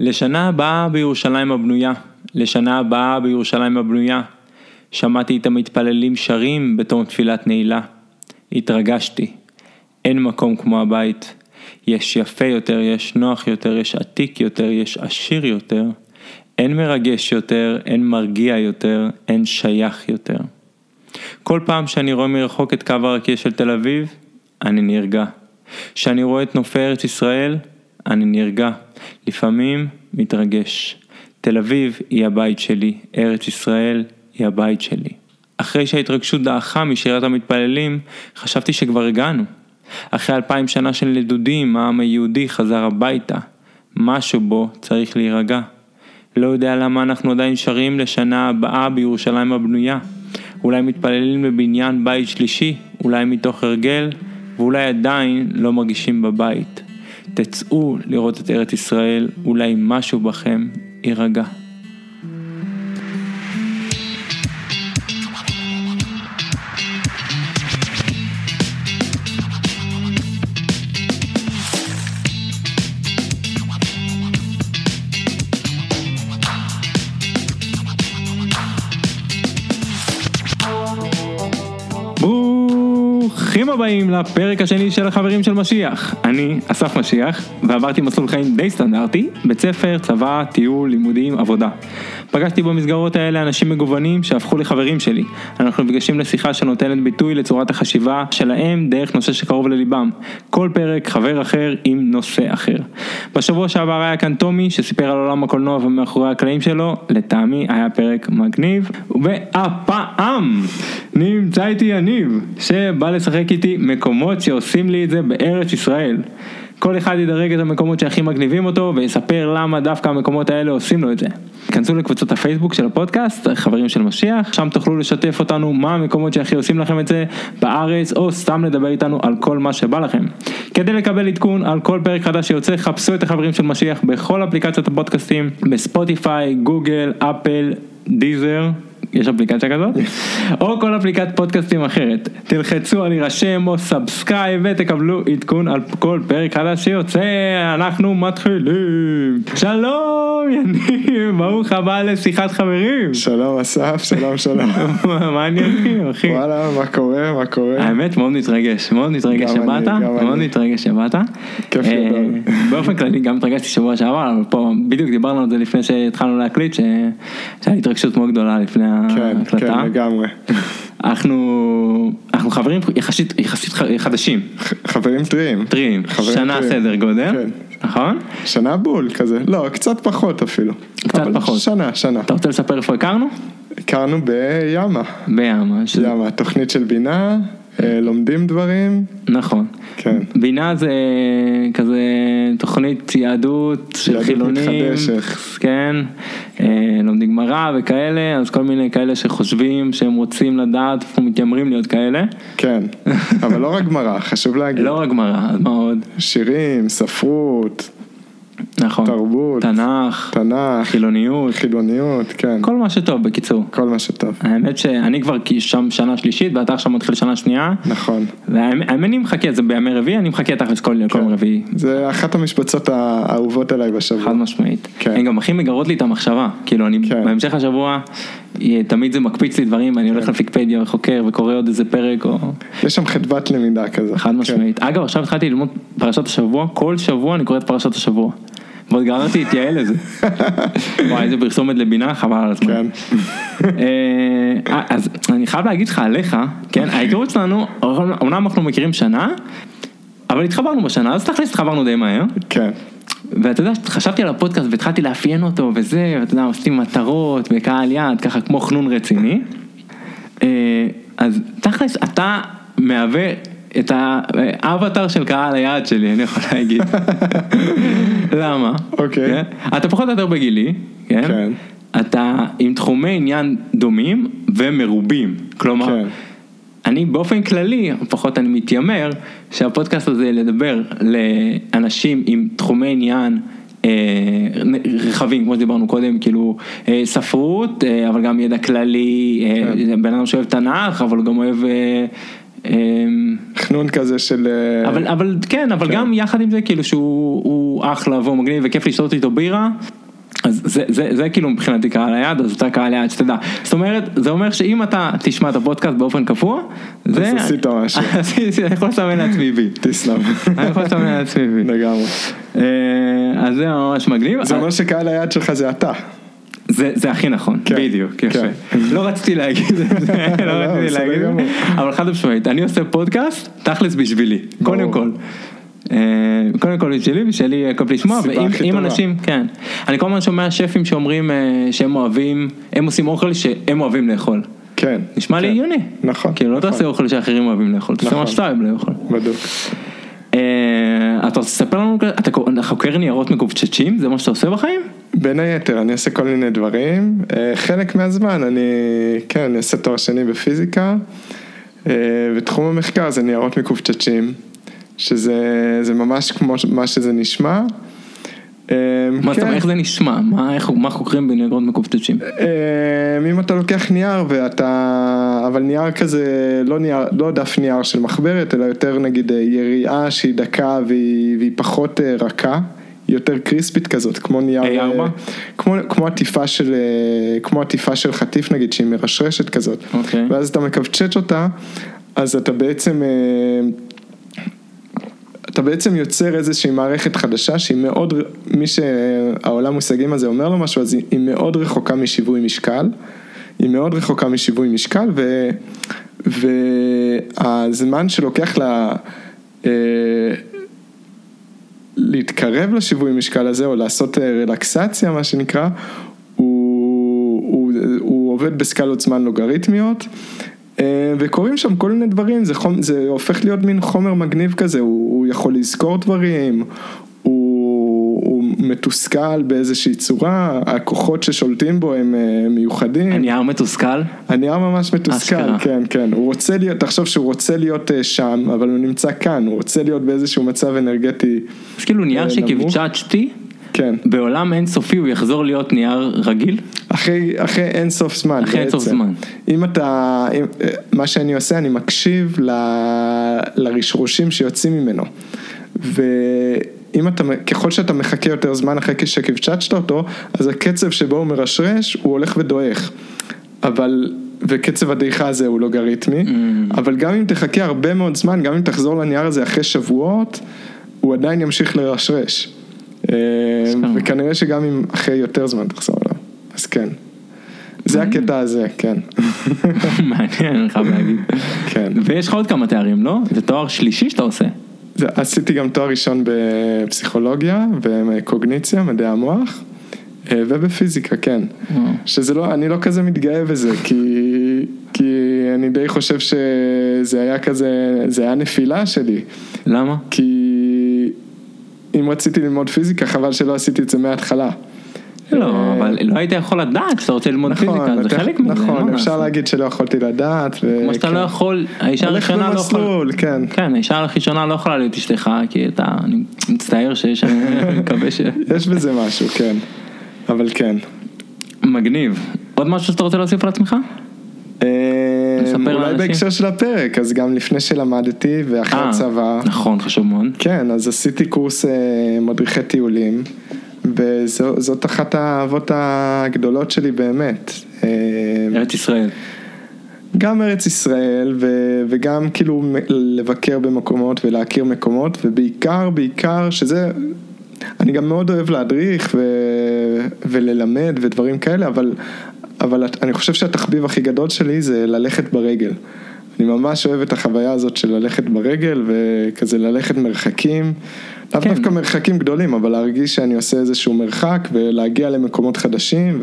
לשנה הבאה בירושלים הבנויה, לשנה הבאה בירושלים הבנויה. שמעתי את המתפללים שרים בתום תפילת נעילה. התרגשתי. אין מקום כמו הבית. יש יפה יותר, יש נוח יותר, יש עתיק יותר, יש עשיר יותר. אין מרגש יותר, אין מרגיע יותר, אין שייך יותר. כל פעם שאני רואה מרחוק את קו הרקיע של תל אביב, אני נרגע. כשאני רואה את נופי ארץ ישראל, אני נרגע. לפעמים מתרגש. תל אביב היא הבית שלי, ארץ ישראל היא הבית שלי. אחרי שההתרגשות דעכה משירת המתפללים, חשבתי שכבר הגענו. אחרי אלפיים שנה של נדודים, העם היהודי חזר הביתה. משהו בו צריך להירגע. לא יודע למה אנחנו עדיין שרים לשנה הבאה בירושלים הבנויה. אולי מתפללים בבניין בית שלישי, אולי מתוך הרגל, ואולי עדיין לא מרגישים בבית. תצאו לראות את ארץ ישראל, אולי משהו בכם יירגע. הבאים לפרק השני של החברים של משיח. אני אסף משיח, ועברתי מסלול חיים די סטנדרטי, בית ספר, צבא, טיול, לימודים, עבודה. פגשתי במסגרות האלה אנשים מגוונים שהפכו לחברים שלי. אנחנו נפגשים לשיחה שנותנת ביטוי לצורת החשיבה שלהם דרך נושא שקרוב לליבם. כל פרק חבר אחר עם נושא אחר. בשבוע שעבר היה כאן טומי שסיפר על עולם הקולנוע ומאחורי הקלעים שלו, לטעמי היה פרק מגניב. והפעם נמצא איתי יניב, שבא לשחק איתי מקומות שעושים לי את זה בארץ ישראל. כל אחד ידרג את המקומות שהכי מגניבים אותו ויספר למה דווקא המקומות האלה עושים לו את זה. כנסו לקבוצות הפייסבוק של הפודקאסט, חברים של משיח, שם תוכלו לשתף אותנו מה המקומות שהכי עושים לכם את זה בארץ, או סתם לדבר איתנו על כל מה שבא לכם. כדי לקבל עדכון על כל פרק חדש שיוצא, חפשו את החברים של משיח בכל אפליקציות הפודקאסטים, בספוטיפיי, גוגל, אפל, Deezer. יש אפליקציה כזאת? או כל אפליקציית פודקאסטים אחרת. תלחצו על להירשם או subscribe ותקבלו עדכון על כל פרק חדש שיוצא, אנחנו מתחילים. שלום יניב, ברוך הבא לשיחת חברים. שלום אסף, שלום שלום. מה העניינים אחי? וואלה, מה קורה, מה קורה? האמת מאוד מתרגש, מאוד מתרגש שבאת, מאוד. מתרגש שבאת. כיף אה, גדול. באופן כללי גם התרגשתי שבוע שעבר, אבל פה בדיוק דיברנו על זה לפני שהתחלנו להקליט, ש- שהיה לי התרגשות מאוד גדולה לפני כן, ההקלטה. כן, לגמרי. אנחנו אנחנו חברים יחסית יחסית חדשים, חברים טריים. טריים, שנה טריים. סדר גודל, כן. נכון? שנה בול כזה, לא, קצת פחות אפילו. קצת פחות. שנה, שנה. אתה רוצה לספר איפה הכרנו? הכרנו בימה. בימה, שזה- ימה, תוכנית של בינה, לומדים דברים, נכון. כן. בינה זה כזה תוכנית יהדות של יהדות חילונים, מתחדשת. כן, אה, לומדים גמרא וכאלה, אז כל מיני כאלה שחושבים שהם רוצים לדעת, איפה מתיימרים להיות כאלה, כן. אבל לא רק גמרא, חשוב להגיד. לא רק גמרא, אז מה עוד? שירים, ספרות, נכון, תרבות, תנ"ך, תנ"ך, חילוניות, חילוניות, כן. כל מה שטוב בקיצור. כל מה שטוב. האמת שאני כבר שם שנה שלישית ואתה עכשיו מתחיל שנה שנייה, נכון. והאמת האמת אני מחכה, זה בימי רביעי, אני מחכה תכלס כל כל כן. רביעי. זה אחת המשבצות האהובות עליי בשבוע. חד משמעית. כן. הן גם הכי מגרות לי את המחשבה. כאילו אני כן. בהמשך השבוע, תמיד זה מקפיץ לי דברים, אני כן. הולך לפיקפדיה וחוקר וקורא עוד איזה פרק או... יש שם חדוות למידה כזה. חד משמעית. אגב עכשיו התחלתי ללמוד פרשת השבוע, כל שבוע אני קורא את פרשת השבוע. ועוד גררתי את יעל לזה. וואי איזה פרסומת לבינה חבל על הזמן. כן. אה, אז אני חייב להגיד לך עליך, כן, ההיכרות שלנו, אומנם אנחנו מכירים שנה, אבל התחברנו בשנה, אז תכלס התחברנו די מהר. כן. ואתה יודע, חשבתי על הפודקאסט והתחלתי לאפיין אותו וזה, ואתה יודע, עשיתי מטרות וקהל יעד, ככה כמו חנון רציני. אה, אז תכלס, אתה מהווה את האבטר של קהל היעד שלי, אני יכול להגיד. למה? אוקיי. כן? אתה פחות או יותר בגילי, כן? כן. אתה עם תחומי עניין דומים ומרובים. כלומר, כן. אני באופן כללי, לפחות אני מתיימר, שהפודקאסט הזה לדבר לאנשים עם תחומי עניין אה, רחבים, כמו שדיברנו קודם, כאילו אה, ספרות, אה, אבל גם ידע כללי. בן אדם שאוהב תנ"ך, אבל הוא גם אוהב חנון כזה של... אה, אבל, אבל כן, אבל גם יחד עם זה כאילו שהוא הוא אחלה והוא מגניב וכיף לשתות איתו בירה. אז זה, זה, זה כאילו מבחינתי קהל היעד, אז אתה קהל היעד שתדע. זאת אומרת, זה אומר שאם אתה תשמע את הפודקאסט באופן קבוע, זה... אז עשית משהו. אני יכול לסמן לעצמי וי. תסלם. אני יכול לסמן לעצמי וי. לגמרי. אה, אז זה ממש מגניב. זה אומר שקהל היעד שלך זה אתה. זה, זה הכי נכון, כן, בדיוק, יפה. כן. לא רציתי להגיד את זה, לא לא, רציתי בסדר להגיד את. זה, אבל חד משמעית, אני עושה פודקאסט, תכלס בשבילי. קודם כל. אה, קודם כל בשבילי, ושלי יהיה כיף לשמוע, ואם. אנשים, כן. אני כל הזמן שומע שפים שאומרים אה, שהם אוהבים, הם עושים אוכל שהם אוהבים לאכול. כן. נשמע לי כן. הגיוני. נכון. כאילו לא נכון. תעשה אוכל שאחרים אוהבים לאכול, תעשה נכון. מה שאתה אוהב לאכול. בדיוק. אה, אתה רוצה לספר לנו, אתה חוקר ניירות מקובצ'צ'ים, זה מה שאתה עושה בחיים? בין היתר, אני עושה כל מיני דברים. אה, חלק מהזמן אני, כן, אני עושה תואר שני בפיזיקה, אה, ותחום המחקר זה ניירות מקווצ'צ'ים, שזה זה ממש כמו מה שזה נשמע. אה, מה זאת כן. אומרת, איך זה נשמע? מה חוקרים בניירות מקווצ'צ'ים? אה, אם אתה לוקח נייר ואתה, אבל נייר כזה, לא, נייר, לא דף נייר של מחברת, אלא יותר נגיד יריעה שהיא דקה והיא, והיא פחות רכה, יותר קריספית כזאת, כמו נייר, A4? אה, כמו, כמו עטיפה של, אה, כמו עטיפה של חטיף נגיד, שהיא מרשרשת כזאת, אוקיי. ואז אתה מקווצ'ץ' אותה, אז אתה בעצם, אה, אתה בעצם יוצר איזושהי מערכת חדשה שהיא מאוד, מי שהעולם מושגים הזה אומר לו משהו, אז היא, היא מאוד רחוקה משיווי משקל, היא מאוד רחוקה משיווי משקל, ו, והזמן שלוקח לה להתקרב לשיווי משקל הזה, או לעשות אה, רלקסציה, מה שנקרא, הוא, הוא, הוא עובד בסקלות זמן לוגריתמיות. אה, וקורים שם כל מיני דברים, זה, חומ, זה הופך להיות מין חומר מגניב כזה, הוא, הוא יכול לזכור דברים, מתוסכל באיזושהי צורה, הכוחות ששולטים בו הם אה, מיוחדים. הנייר מתוסכל? הנייר ממש מתוסכל, אשכרה. כן, כן, הוא רוצה להיות, תחשוב שהוא רוצה להיות אה, שם, אבל הוא נמצא כאן, הוא רוצה להיות באיזשהו מצב אנרגטי, אז כאילו נייר אה, שקיבצ'צ'תי, כן, בעולם אינסופי הוא יחזור להיות נייר רגיל? אחרי, אחרי אין סוף זמן, אחרי אין סוף בעצם. זמן. אם אתה, אם, מה שאני עושה, אני מקשיב ל, לרשרושים שיוצאים ממנו, ואם אתה, ככל שאתה מחכה יותר זמן אחרי שקיבצ'צ'ת אותו, אז הקצב שבו הוא מרשרש, הוא הולך ודועך, אבל... וקצב הדעיכה הזה הוא לוגריתמי, Mm. אבל גם אם תחכה הרבה מאוד זמן, גם אם תחזור לנייר הזה אחרי שבועות, הוא עדיין ימשיך לרשרש. אה. וכנראה שגם אם אחרי יותר זמן תחזור אליו, אז כן. זה הקטע הזה, כן. מעניין, אני חייב להגיד. כן. ויש לך עוד כמה תארים, לא? זה תואר שלישי שאתה עושה. עשיתי גם תואר ראשון בפסיכולוגיה וקוגניציה, מדעי המוח, אה, ובפיזיקה, כן. שזה לא, אני לא כזה מתגאה בזה, כי, כי אני די חושב שזה היה כזה, זה היה נפילה שלי. למה? כי אם רציתי ללמוד פיזיקה, חבל שלא עשיתי את זה מההתחלה. לא, אה, אבל לא היית יכול לדעת שאתה רוצה ללמוד פיזיקה, זה חלק מזה. נכון, אפשר? להגיד שלא יכולתי לדעת. כמו שאתה כן. לא יכול, האישה הראשונה לא יכולה, כן. כן, האישה הראשונה לא יכולה להיות אשתך, כי אתה, אני מצטער שיש, אני מקווה ש... יש בזה משהו, כן. אבל כן. מגניב. עוד משהו שאתה רוצה להוסיף על עצמך? אה, אולי לאנשים. בהקשר של הפרק, אז גם לפני שלמדתי ואחרי אה, הצבא, נכון, חשוב מאוד. כן, אז עשיתי קורס אה, מדריכי טיולים, וזאת אחת האהבות הגדולות שלי באמת. אה, ארץ ישראל. גם ארץ ישראל ו- וגם כאילו לבקר במקומות ולהכיר מקומות ובעיקר, בעיקר שזה, אני גם מאוד אוהב להדריך ו- וללמד ודברים כאלה, אבל, אבל אני חושב שהתחביב הכי גדול שלי זה ללכת ברגל. אני ממש אוהב את החוויה הזאת של ללכת ברגל וכזה ללכת מרחקים, לאו כן. דווקא מרחקים גדולים, אבל להרגיש שאני עושה איזשהו מרחק ולהגיע למקומות חדשים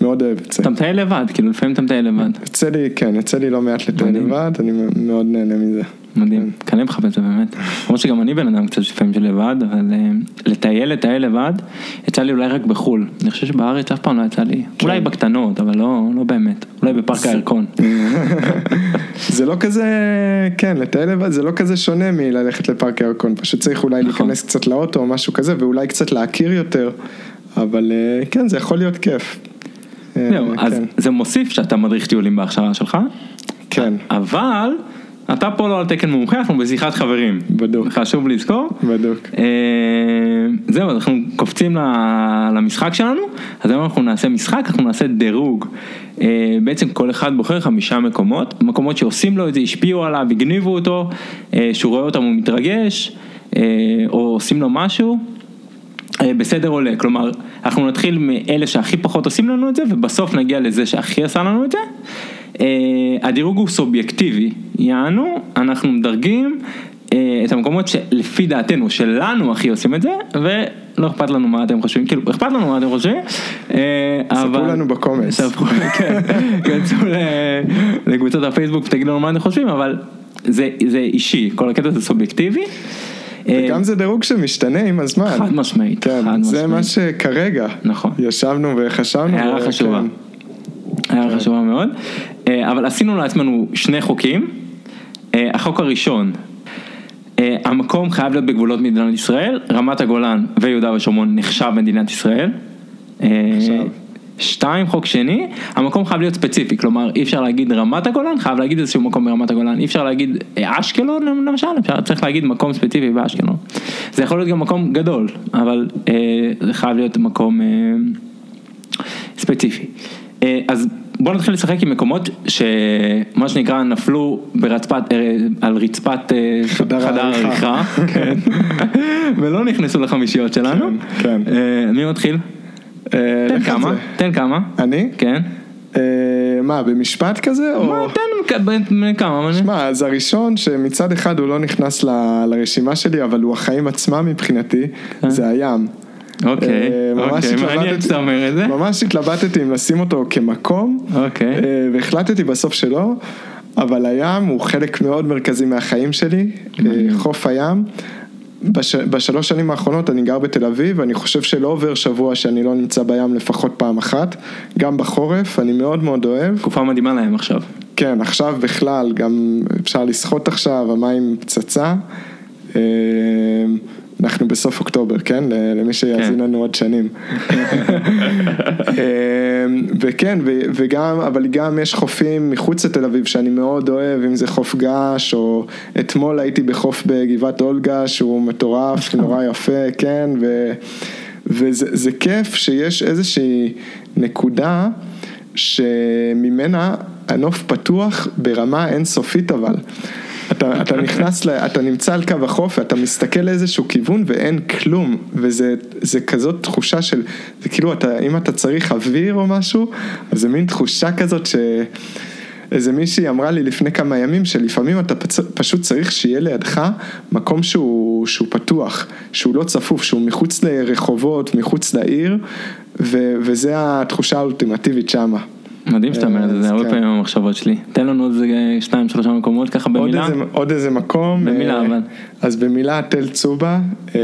ומאוד אוהב את זה. אתה מטייל לבד, כאילו לפעמים אתה מטייל לבד. יוצא לי, כן, יוצא לי לא מעט לטייל. לבד, אני מאוד נהנה מזה. מדהים, קנה לך בזה באמת. למרות שגם אני בן אדם קצת לפעמים של לבד, אבל אה, לטייל, לטייל לבד, יצא לי אולי רק בחו"ל. אני חושב שבארץ אף פעם לא יצא לי. אולי בקטנות, אבל לא לא באמת. אולי בפארק הירקון. זה לא כזה, כן, לטייל לבד זה לא כזה שונה מללכת לפארק הירקון, פשוט צריך אולי נכון. להיכנס קצת לאוטו או משהו כזה, ואולי קצת להכיר יותר, אבל אה, כן, זה יכול להיות כיף. אה, זהו, אז כן. זה מוסיף שאתה מדריך טיולים בהכשרה שלך, כן, אבל אתה פה לא על תקן מומחה, אנחנו בשיחת חברים. בדוק. חשוב לזכור. בדוק. אה, זהו, אז אנחנו קופצים למשחק שלנו, אז היום אנחנו נעשה משחק, אנחנו נעשה דירוג. אה, בעצם כל אחד בוחר חמישה מקומות, מקומות שעושים לו את זה, השפיעו עליו, הגניבו אותו, אה, שהוא רואה אותם הוא מתרגש, אה, או עושים לו משהו. אה, בסדר עולה, כלומר, אנחנו נתחיל מאלה שהכי פחות עושים לנו את זה, ובסוף נגיע לזה שהכי עשה לנו את זה. אה, הדירוג הוא סובייקטיבי, יענו, אנחנו מדרגים אה, את המקומות שלפי דעתנו, שלנו הכי עושים את זה, ולא אכפת לנו מה אתם חושבים, כאילו, אכפת לנו מה אתם חושבים. אה, ספרו אבל- לנו בקומנטס. ספרו, כן, כנסו לקבוצות הפייסבוק ותגידו לנו מה אתם חושבים, אבל זה זה אישי, כל הקטע זה סובייקטיבי. וגם זה דירוג שמשתנה עם הזמן. חד משמעית, כן, חד זה מה משמעית. שכרגע. נכון. ישבנו וחשבנו. הערה. חשובה. הערה חשובה מאוד. אה, אבל עשינו לעצמנו שני חוקים. אה, החוק הראשון, אה, המקום חייב להיות בגבולות מדינת ישראל, רמת הגולן ויהודה ושומרון נחשב מדינת ישראל. נחשב. שתיים, חוק שני, המקום חייב להיות ספציפי, כלומר אי אפשר להגיד רמת הגולן, חייב להגיד איזשהו מקום ברמת הגולן, אי אפשר להגיד אשקלון למשל, אפשר, צריך להגיד מקום ספציפי באשקלון. זה יכול להיות גם מקום גדול, אבל אה, זה חייב להיות מקום אה, ספציפי. אה, אז בואו נתחיל לשחק עם מקומות שמה שנקרא נפלו ברצפת, אה, על רצפת אה, חדר העריכה. העריכה, כן. ולא נכנסו לחמישיות שלנו. כן, כן. מי מתחיל? תן כמה. תן כמה. אני? כן. מה, במשפט כזה? מה, תן כמה. מה- שמע, אז הראשון שמצד אחד הוא לא נכנס לרשימה שלי, אבל הוא החיים עצמם מבחינתי, זה הים. אוקיי, אה, אוקיי, מעניין שאתה אומר את זה. ממש התלבטתי אם לשים אותו כמקום, אוקיי. אה, והחלטתי בסוף שלא, אבל הים הוא חלק מאוד מרכזי מהחיים שלי, אה, חוף הים. בש, בשלוש שנים האחרונות אני גר בתל אביב, אני חושב שלא עובר שבוע שאני לא נמצא בים לפחות פעם אחת, גם בחורף, אני מאוד מאוד אוהב. תקופה מדהימה להם עכשיו. כן, עכשיו בכלל, גם אפשר לשחות עכשיו, המים פצצה. אנחנו בסוף אוקטובר, כן? למי שיאזין כן. לנו עוד שנים. אה, וכן, וגם, אבל גם יש חופים מחוץ לתל אביב שאני מאוד אוהב, אם זה חוף געש, או אתמול הייתי בחוף בגבעת אולגה, שהוא מטורף, נורא יפה, כן, ו... וזה זה כיף שיש איזושהי נקודה שממנה הנוף פתוח ברמה אינסופית אבל. אתה, אתה נכנס, ל, אתה נמצא על קו החוף ואתה מסתכל לאיזשהו כיוון ואין כלום וזה זה כזאת תחושה של, זה כאילו אתה, אם אתה צריך אוויר או משהו, אז זה מין תחושה כזאת ש... איזה מישהי אמרה לי לפני כמה ימים שלפעמים אתה פצ... פשוט צריך שיהיה לידך מקום שהוא, שהוא פתוח, שהוא לא צפוף, שהוא מחוץ לרחובות, מחוץ לעיר, ו... וזה התחושה האולטימטיבית שמה. מדהים שאתה אומר את זה, אז זה הרבה כן. פעמים המחשבות שלי. תן לנו עוד איזה שתיים שלושה מקומות ככה במילה. איזה, עוד איזה מקום, במילה, אה, אבל. אז במילה תל צובה, אה,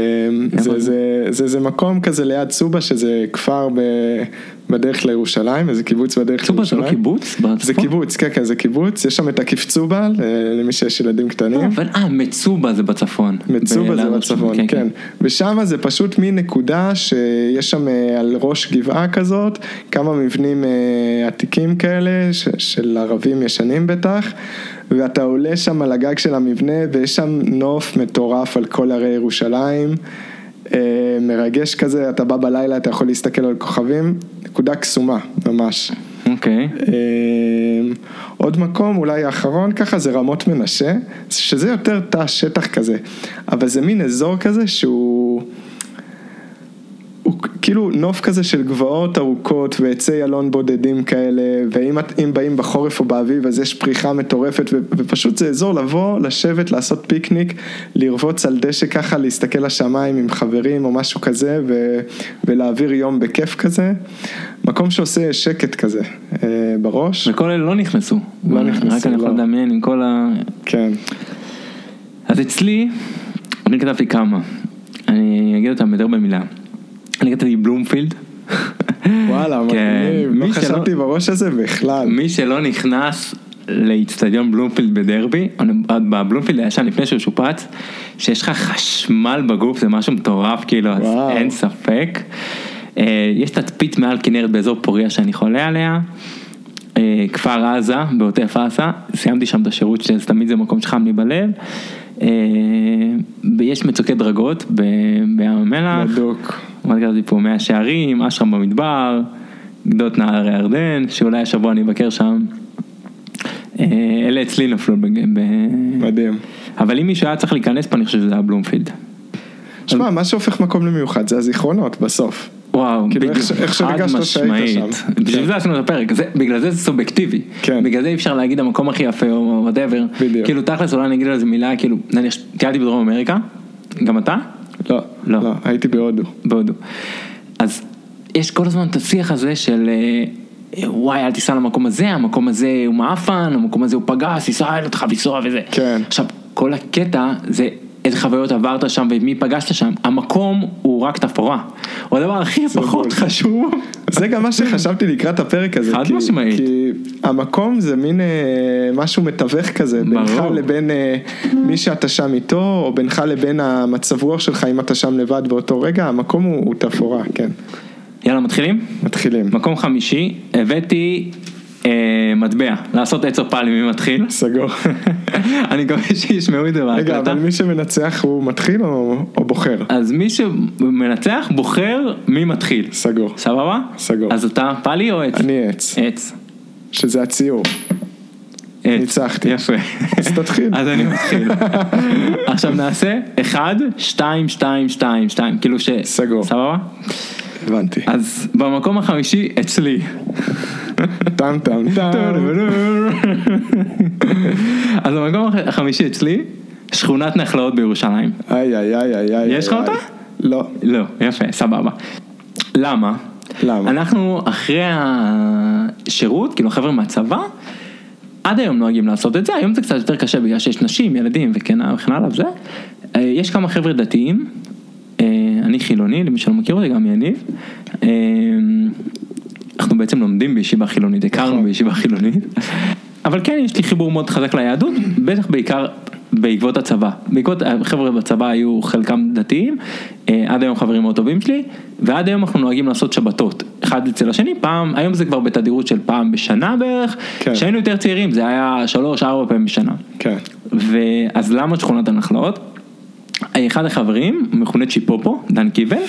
זה, זה? זה, זה, זה מקום כזה ליד צובה שזה כפר בדרך לירושלים, איזה קיבוץ בדרך צובה זה לירושלים. לא קיבוץ? זה בצפון? קיבוץ, כן כן זה קיבוץ, יש שם את עקיף צובה ל- למי שיש ילדים קטנים. אבל אה, מצובה זה בצפון. מצובה זה בצפון, כן. ושם זה פשוט מין נקודה שיש שם אה, על ראש גבעה כזאת, כמה מבנים אה, עתיקים כאלה, של ערבים ישנים בטח, ואתה עולה שם על הגג של המבנה ויש שם נוף מטורף על כל הרי ירושלים. אה, מרגש כזה, אתה בא בלילה, אתה יכול להסתכל על כוכבים, נקודה קסומה, ממש. אוקיי. אה, עוד מקום, אולי האחרון ככה, זה רמות מנשה, שזה יותר תא שטח כזה, אבל זה מין אזור כזה שהוא... הוא כאילו נוף כזה של גבעות ארוכות ועצי אלון בודדים כאלה, ואם באים בחורף או באביב אז יש פריחה מטורפת, ו- ופשוט זה אזור לבוא, לשבת, לעשות פיקניק, לרבוץ על דשא ככה, להסתכל לשמיים עם חברים או משהו כזה, ו- ולהעביר יום בכיף כזה. מקום שעושה שקט כזה אה, בראש. וכל אלה לא נכנסו. לא נכנסו, רק אני יכול לא. לדמיין עם כל ה... כן. אז אצלי, אני כתבתי כמה. אני אגיד אותם יותר במילה. אני כתבתי בלומפילד. וואלה, כן. מגניב, לא חשבתי בראש הזה בכלל. מי שלא נכנס לאיצטדיון בלומפילד בדרבי, בבלומפילד הישן לפני שהוא שופץ, שיש לך חשמל בגוף זה משהו מטורף כאילו, אז. אין ספק. אה, יש תצפית מעל כנרת באזור פוריה שאני חולה עליה. אה, כפר עזה, בעוטף עזה, סיימתי שם את השירות, שתמיד זה מקום שחם לי בלב. אה, ויש מצוקי דרגות בים המלח. בדוק. אמרתי כזה פה מאה שערים, אשרם במדבר, גדות נהר הירדן, שאולי השבוע אני אבקר שם. אה, אלה אצלי נפלו ב... מדהים. אבל אם מישהו היה צריך להיכנס פה, אני חושב שזה היה בלומפילד. שמע, מה שהופך מקום למיוחד זה הזיכרונות בסוף. וואו, כאילו, בדיוק, איך חד שהרגשת שהיית משמעית. שם. בשביל. זה עשינו את הפרק, זה- בגלל זה זה סובייקטיבי. כן. בגלל זה אי אפשר להגיד המקום הכי יפה או whatever. בדיוק. כאילו תכלס אולי אני אגיד על זה מילה, כאילו, נניח, טיילתי בדרום אמריקה, גם אתה? לא, לא. לא, הייתי בהודו. בהודו. אז יש כל הזמן את השיח הזה של אה, וואי אל תיסע למקום הזה, המקום הזה הוא מעפן, המקום הזה הוא פגז, תיסע אין אותך לנסוע וזה. כן. עכשיו, כל הקטע זה איזה חוויות עברת שם ומי פגשת שם, המקום הוא רק תפאורה. הוא הדבר הכי פחות. חשוב. זה גם מה שחשבתי לקראת הפרק הזה. חד משמעית. כי המקום זה מין אה, משהו מתווך כזה, בינך. לבין אה, מי שאתה שם איתו, או בינך לבין המצב רוח שלך אם אתה שם לבד באותו רגע, המקום הוא תפאורה, כן. יאללה מתחילים? מתחילים. מקום חמישי, הבאתי מטבע, לעשות עץ אופלי מי מתחיל. סגור. אני מקווה שישמעו את זה רגע, בהקלטה. אבל מי שמנצח הוא מתחיל או או בוחר? אז מי שמנצח בוחר מי מתחיל. סגור. סבבה? סגור. אז אתה פאלי או עץ? אני עץ, עץ. שזה הציור. ניצחתי. יפה. אז תתחיל. אז אני מתחיל. עכשיו נעשה 1, 2, 2, 2, 2, כאילו ש... סגור. סבבה? הבנתי. אז במקום החמישי אצלי. טם טם טם. אז במקום החמישי אצלי, שכונת נחלאות בירושלים. איי איי איי איי איי. יש לך. אותה? לא. לא, יפה, סבבה. למה? למה? אנחנו אחרי השירות, כאילו החבר'ה מהצבא, עד היום נוהגים לעשות את זה, היום זה קצת יותר קשה בגלל שיש נשים, ילדים וכן הלאה וכן הלאה וזה. אה, יש כמה חבר'ה דתיים, אני חילוני, למי שלא מכיר אותי, גם יניב. אה, אנחנו בעצם לומדים בישיבה חילונית, הכרנו נכון. בישיבה חילונית. אבל כן, יש לי חיבור מאוד חזק ליהדות, בטח בעיקר בעקבות הצבא. בעקבות, החבר'ה בצבא היו חלקם דתיים, אה, עד היום חברים מאוד טובים שלי, ועד היום אנחנו נוהגים לעשות שבתות, אחד אצל השני, פעם, היום זה כבר בתדירות של פעם בשנה בערך, כן. כשהיינו יותר צעירים זה היה שלוש, ארבע פעמים בשנה. כן. ואז למה שכונת הנחלאות? אחד החברים, מכונה צ'יפופו, דן קיבל,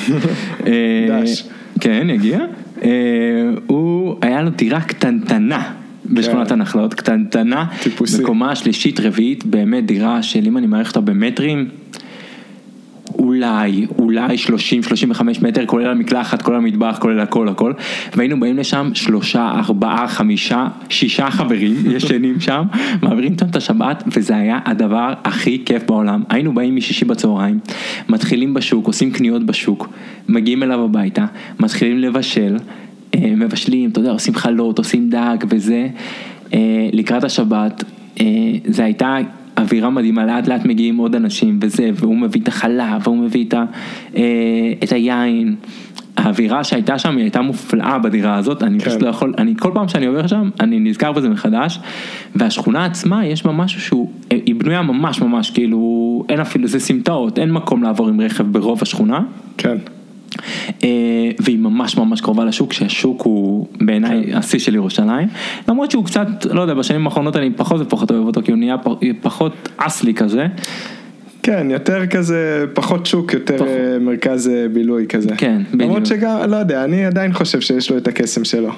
אה, דש. כן, יגיע, אה, הוא, היה לו דירה קטנטנה. בשכונת כן. הנחלאות, קטנטנה, טיפוסי. בקומה שלישית רביעית, באמת דירה של אם אני מעריך אותה במטרים, אולי, אולי 30-35 מטר, כולל המקלחת, כולל המטבח, כולל הכל הכל, והיינו באים לשם שלושה, ארבעה, חמישה, שישה חברים ישנים שם, מעבירים איתם את השבת, וזה היה הדבר הכי כיף בעולם. היינו באים משישי בצהריים, מתחילים בשוק, עושים קניות בשוק, מגיעים אליו הביתה, מתחילים לבשל, אה, מבשלים, אתה יודע, עושים חלות, עושים דג וזה, אה, לקראת השבת, אה, זה הייתה אווירה מדהימה, לאט לאט מגיעים עוד אנשים וזה, והוא מביא את החלב, והוא מביא את, ה, אה, את היין. האווירה שהייתה שם היא הייתה מופלאה בדירה הזאת, אני כן. פשוט לא יכול, אני כל פעם שאני עובר שם, אני נזכר בזה מחדש, והשכונה עצמה יש בה משהו שהוא, היא בנויה ממש ממש כאילו, אין אפילו, זה סמטאות, אין מקום לעבור עם רכב ברוב השכונה. כן. אה, והיא ממש ממש קרובה לשוק, שהשוק הוא בעיניי כן. השיא של ירושלים. למרות שהוא קצת, לא יודע, בשנים האחרונות אני פחות ופחות אוהב אותו, כי הוא נהיה פחות אסלי כזה. כן, יותר כזה, פחות שוק, יותר פחות. אה, מרכז אה, בילוי כזה. כן, למרות בדיוק. שגם, לא יודע, אני עדיין חושב שיש לו את הקסם שלו.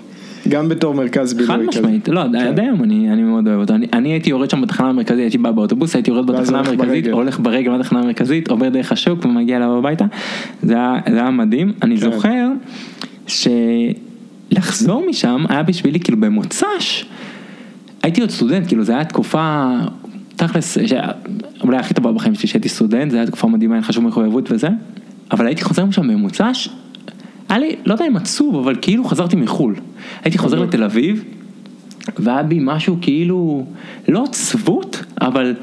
גם בתור מרכז בילוי חד. משמעית, לא, עד היום אני, אני מאוד אוהב אותו. אני, אני הייתי יורד שם בתחנה המרכזית, הייתי בא באוטובוס, הייתי יורד בתחנה המרכזית. הולך ברגל לתחנה המרכזית, עובר דרך השוק ומגיע אליו הביתה. זה היה, מדהים. אני כן. זוכר שלחזור משם היה בשבילי כאילו במוצ"ש, הייתי עוד סטודנט, כאילו זה היה תקופה, תכלס, אולי הכי טובה בחיים שלי שהייתי סטודנט, זה היה תקופה מדהימה, היה חשוב מחויבות וזה, אבל הייתי חוזר משם במוצ"ש, היה לי, לא יודע אם עצוב, אבל כאילו חזרתי מחו"ל. הייתי חוזר. לתל אביב, והיה בי משהו כאילו, לא עצבות, אבל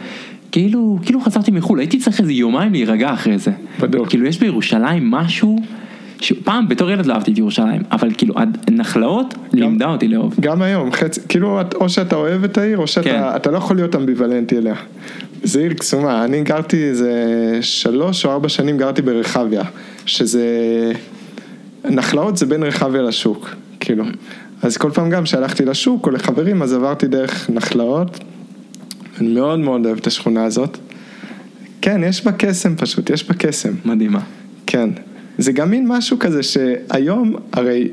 כאילו, כאילו חזרתי מחו"ל, הייתי צריך איזה יומיים להירגע אחרי זה. בדיוק. כאילו יש בירושלים משהו, שפעם בתור ילד לא אהבתי את ירושלים, אבל כאילו הנחלאות לימדה אותי לאהוב. גם היום, חצי, כאילו, או שאתה אוהב את העיר, או שאתה כן. אתה לא יכול להיות אמביוולנטי אליה. זה עיר קסומה, אני גרתי איזה שלוש או ארבע שנים גרתי ברחביה, שזה, נחלאות זה בין רחביה לשוק, כאילו. אז כל פעם גם כשהלכתי לשוק או לחברים, אז עברתי דרך נחלאות. אני מאוד מאוד אוהב את השכונה הזאת. כן, יש בה קסם פשוט, יש בה קסם. מדהימה. כן. זה גם מין משהו כזה שהיום, הרי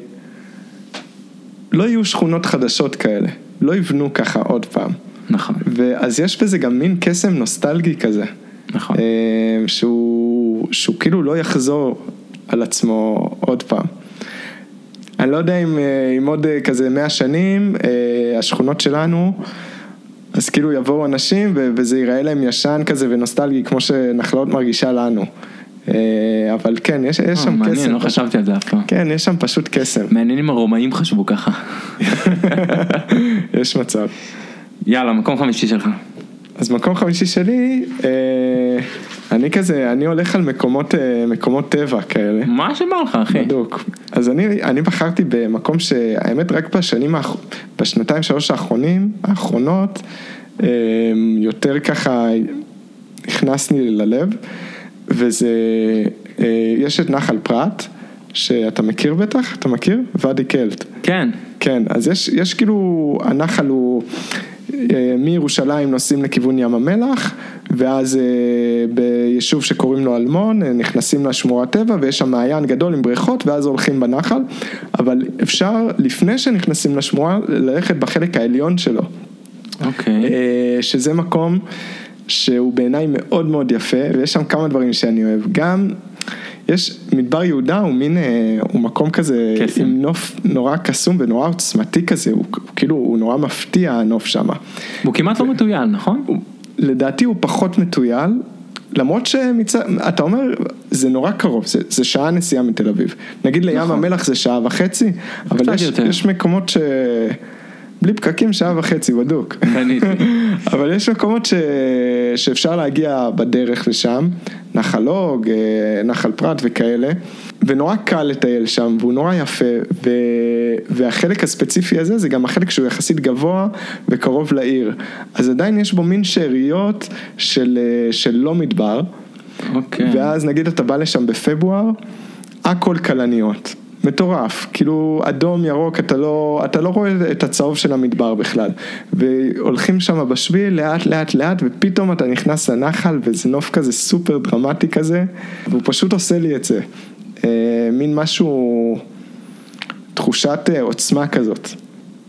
לא יהיו שכונות חדשות כאלה. לא יבנו ככה עוד פעם. נכון, ואז יש בזה גם מין קסם נוסטלגי כזה. נכון. אה, שהוא, שהוא כאילו לא יחזור על עצמו עוד פעם. אני לא יודע אם, אה, אם עוד אה, כזה מאה שנים, אה, השכונות שלנו, אז כאילו יבואו אנשים וזה ייראה להם ישן כזה ונוסטלגי כמו שנחלאות מרגישה לנו. אבל כן, יש, יש שם מעניין, קסם. לא פשוט. חשבתי על זה אף פעם. כן, יש שם פשוט קסם. מעניין אם הרומאים חשבו ככה. יש מצב. יאללה, מקום חמישי שלך. אז מקום חמישי שלי, אה, אני כזה, אני הולך על מקומות, אה, מקומות טבע כאלה. מה שבא לך, אחי? בדוק. אז אני, אני בחרתי במקום שהאמת רק בשנים, האח- בשנתיים שלוש האחרונים, האחרונות, אה, יותר ככה הכנס לי ללב, וזה, אה, יש את נחל פרת, שאתה מכיר בטח? אתה מכיר? ואדי קלט. כן. כן, אז יש, יש כאילו, הנחל הוא אה, מירושלים נוסעים לכיוון ים המלח, ואז אה, ביישוב שקוראים לו אלמון, אה, נכנסים לשמורת טבע ויש שם מעיין גדול עם בריכות ואז הולכים בנחל, אבל אפשר לפני שנכנסים לשמורה ללכת בחלק העליון שלו, אוקיי. אה, שזה מקום שהוא בעיניי מאוד מאוד יפה, ויש שם כמה דברים שאני אוהב. גם, יש, מדבר יהודה הוא מין, אה, הוא מקום כזה, קסם. עם נוף נורא קסום ונורא עוצמתי כזה, הוא כאילו, הוא נורא מפתיע הנוף שם. הוא כמעט לא מטויל, נכון? לדעתי הוא פחות מטויל, למרות שמצד, אתה אומר, זה נורא קרוב, זה, זה שעה נסיעה מתל אביב. נגיד לים נכון. המלח זה שעה וחצי, אבל יש, יותר. יש מקומות ש... בלי פקקים שעה וחצי בדוק. אבל יש מקומות ש... שאפשר להגיע בדרך לשם, נחל אוג, אה, נחל פרת וכאלה, ונורא קל לטייל שם, והוא נורא יפה, ו... והחלק הספציפי הזה זה גם החלק שהוא יחסית גבוה וקרוב לעיר, אז עדיין יש בו מין שאריות של, אה, של לא מדבר, אוקיי. ואז נגיד אתה בא לשם בפברואר, הכל כלניות. מטורף, כאילו אדום, ירוק, אתה לא, אתה לא רואה את הצהוב של המדבר בכלל. והולכים שם בשביל לאט לאט לאט, ופתאום אתה נכנס לנחל, וזה נוף כזה סופר דרמטי כזה, והוא פשוט עושה לי את זה. אה, מין משהו, תחושת אה, עוצמה כזאת.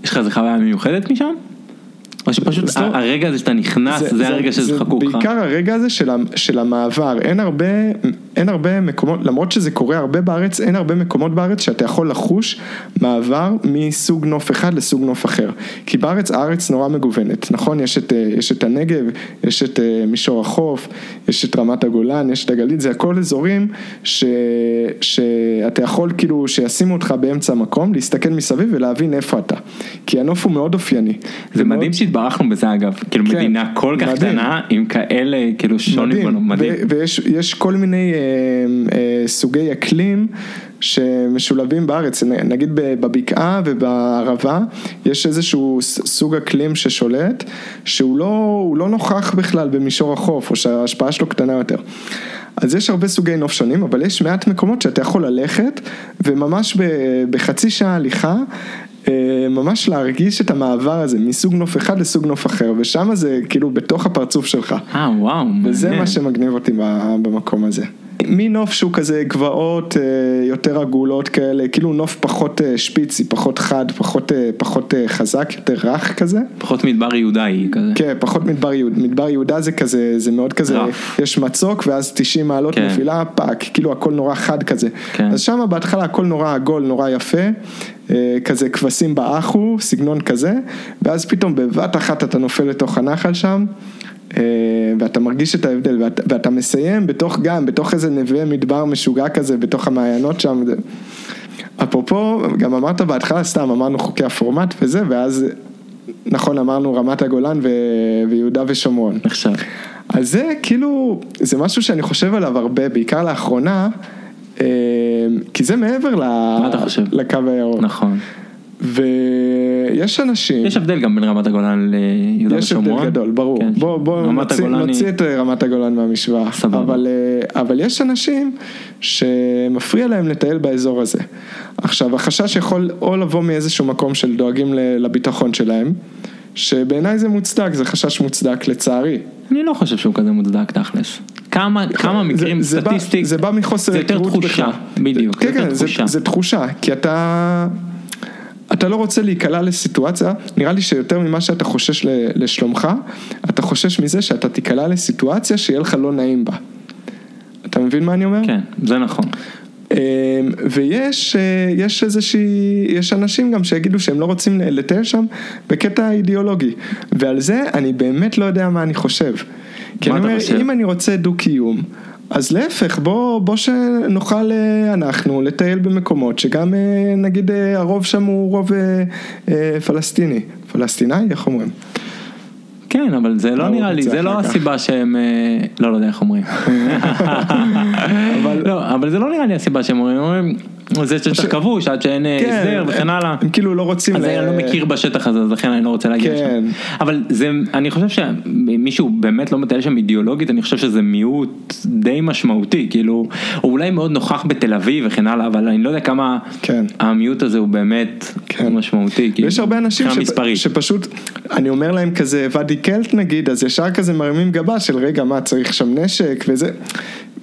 יש לך איזה חוויה מיוחדת משם? ה- הרגע הזה שאתה נכנס, זה הרגע שזה חקוק לך? בעיקר הרגע הזה של, המעבר, אין הרבה, אין הרבה מקומות, למרות שזה קורה הרבה בארץ, אין הרבה מקומות בארץ שאתה יכול לחוש מעבר מסוג נוף אחד לסוג נוף אחר. כי בארץ, הארץ נורא מגוונת, נכון? יש את, אה, יש את הנגב, יש את אה, מישור החוף, יש את רמת הגולן, יש את הגליל, זה הכל אזורים ש, שאתה יכול כאילו, שישימו אותך באמצע המקום, להסתכל מסביב ולהבין איפה אתה. כי הנוף הוא מאוד אופייני. זה מאוד- מדהים שהתברכנו בזה אגב, כאילו כן, מדינה כל כך מדהים. קטנה עם כאלה כאילו שוני בנו, מדהים. ו- ויש יש כל מיני אה, אה, סוגי אקלים שמשולבים בארץ, נגיד בבקעה ובערבה, יש איזשהו סוג אקלים ששולט, שהוא לא, לא נוכח בכלל במישור החוף, או שההשפעה שלו קטנה יותר. אז יש הרבה סוגי נוף שונים, אבל יש מעט מקומות שאתה יכול ללכת, וממש בחצי שעה הליכה, ממש להרגיש את המעבר הזה מסוג נוף אחד לסוג נוף אחר, ושם זה כאילו בתוך הפרצוף שלך. אה וואו, וזה מעניין. מה שמגניב אותי במקום הזה. מנוף שהוא כזה גבעות אה, יותר עגולות כאלה, כאילו נוף פחות אה, שפיצי, פחות חד, פחות, אה, פחות חזק, יותר רך כזה. פחות מדבר יהודאי כזה. כן, פחות מדבר יהודה, מדבר יהודה זה כזה, זה מאוד כזה, rough. יש מצוק ואז 90 מעלות כן. נפילה, fuck, כאילו הכל נורא חד כזה. כן. אז שם בהתחלה הכל נורא עגול, נורא יפה, כזה כבשים באחו, סגנון כזה, ואז פתאום בבת אחת אתה נופל לתוך הנחל שם. אה, ואתה מרגיש את ההבדל, ואתה, ואתה מסיים בתוך גם, בתוך איזה נווה מדבר משוגע כזה, בתוך המעיינות שם. אפרופו, גם אמרת בהתחלה, סתם אמרנו חוקי הפורמט וזה, ואז, נכון, אמרנו רמת הגולן ו... ויהודה ושומרון. עכשיו. אז זה כאילו, זה משהו שאני חושב עליו הרבה, בעיקר לאחרונה, אה, כי זה מעבר ל... מה אתה חושב? לקו הירוק. נכון. ויש אנשים, יש הבדל גם בין רמת הגולן ליהודה יש הבדל ושומרון. גדול, ברור. כן, בוא, בוא נוציא, הגולן היא- נוציא את אה, רמת הגולן מהמשוואה. סבבה. אבל, אה, אבל יש אנשים שמפריע להם לטייל באזור הזה. עכשיו, החשש יכול או לבוא מאיזשהו מקום של דואגים לביטחון שלהם, שבעיניי זה מוצדק, זה חשש מוצדק לצערי. אני לא חושב שהוא כזה מוצדק תכלס. כמה, כמה מקרים זה, זה בא- סטטיסטיק, זה בא מחוסר זה יותר היכרות תחושה, בכלל. בדיוק, כן, זה יותר כן, זה, תחושה. זה תחושה, כי אתה, אתה לא רוצה להיקלע לסיטואציה, נראה לי שיותר ממה שאתה חושש לשלומך, אתה חושש מזה שאתה תיקלע לסיטואציה שיהיה לך לא נעים בה. אתה מבין מה אני אומר? כן, זה נכון. אמ, ויש אה, יש איזושהי, יש אנשים גם שיגידו שהם לא רוצים לטייל שם בקטע אידיאולוגי, ועל זה אני באמת לא יודע מה אני חושב. כי אני אומר, חושב? אם אני רוצה דו-קיום, אז להפך, בוא, בוא שנוכל אה, אנחנו לטייל במקומות שגם אה, נגיד אה, הרוב שם הוא רוב פלסטיני, פלסטיני, איך אומרים? כן, אבל זה לא נראה לי, זה לא. הסיבה שהם, אה, לא, לא יודע איך אומרים. אבל- לא, אבל זה לא נראה לי הסיבה שהם אומרים, אומרים, זה שטח כבוש עד שאין אה, הסדר וכן הלאה. הם כאילו לא רוצים, אז אני לא מכיר בשטח הזה, אז לכן אני לא רוצה להגיע כן. לשם. אבל זה, אני חושב שמישהו באמת לא מטייל שם אידיאולוגית, אני חושב שזה מיעוט די משמעותי, כאילו, הוא אולי מאוד נוכח בתל אביב וכן הלאה, אבל אני לא יודע כמה כן. המיעוט הזה הוא באמת כן. משמעותי. כאילו, ויש הרבה אנשים. שפשוט, אני אומר להם כזה ואדי קלט נגיד, אז ישר כזה מרימים גבה של רגע מה צריך שם נשק וזה,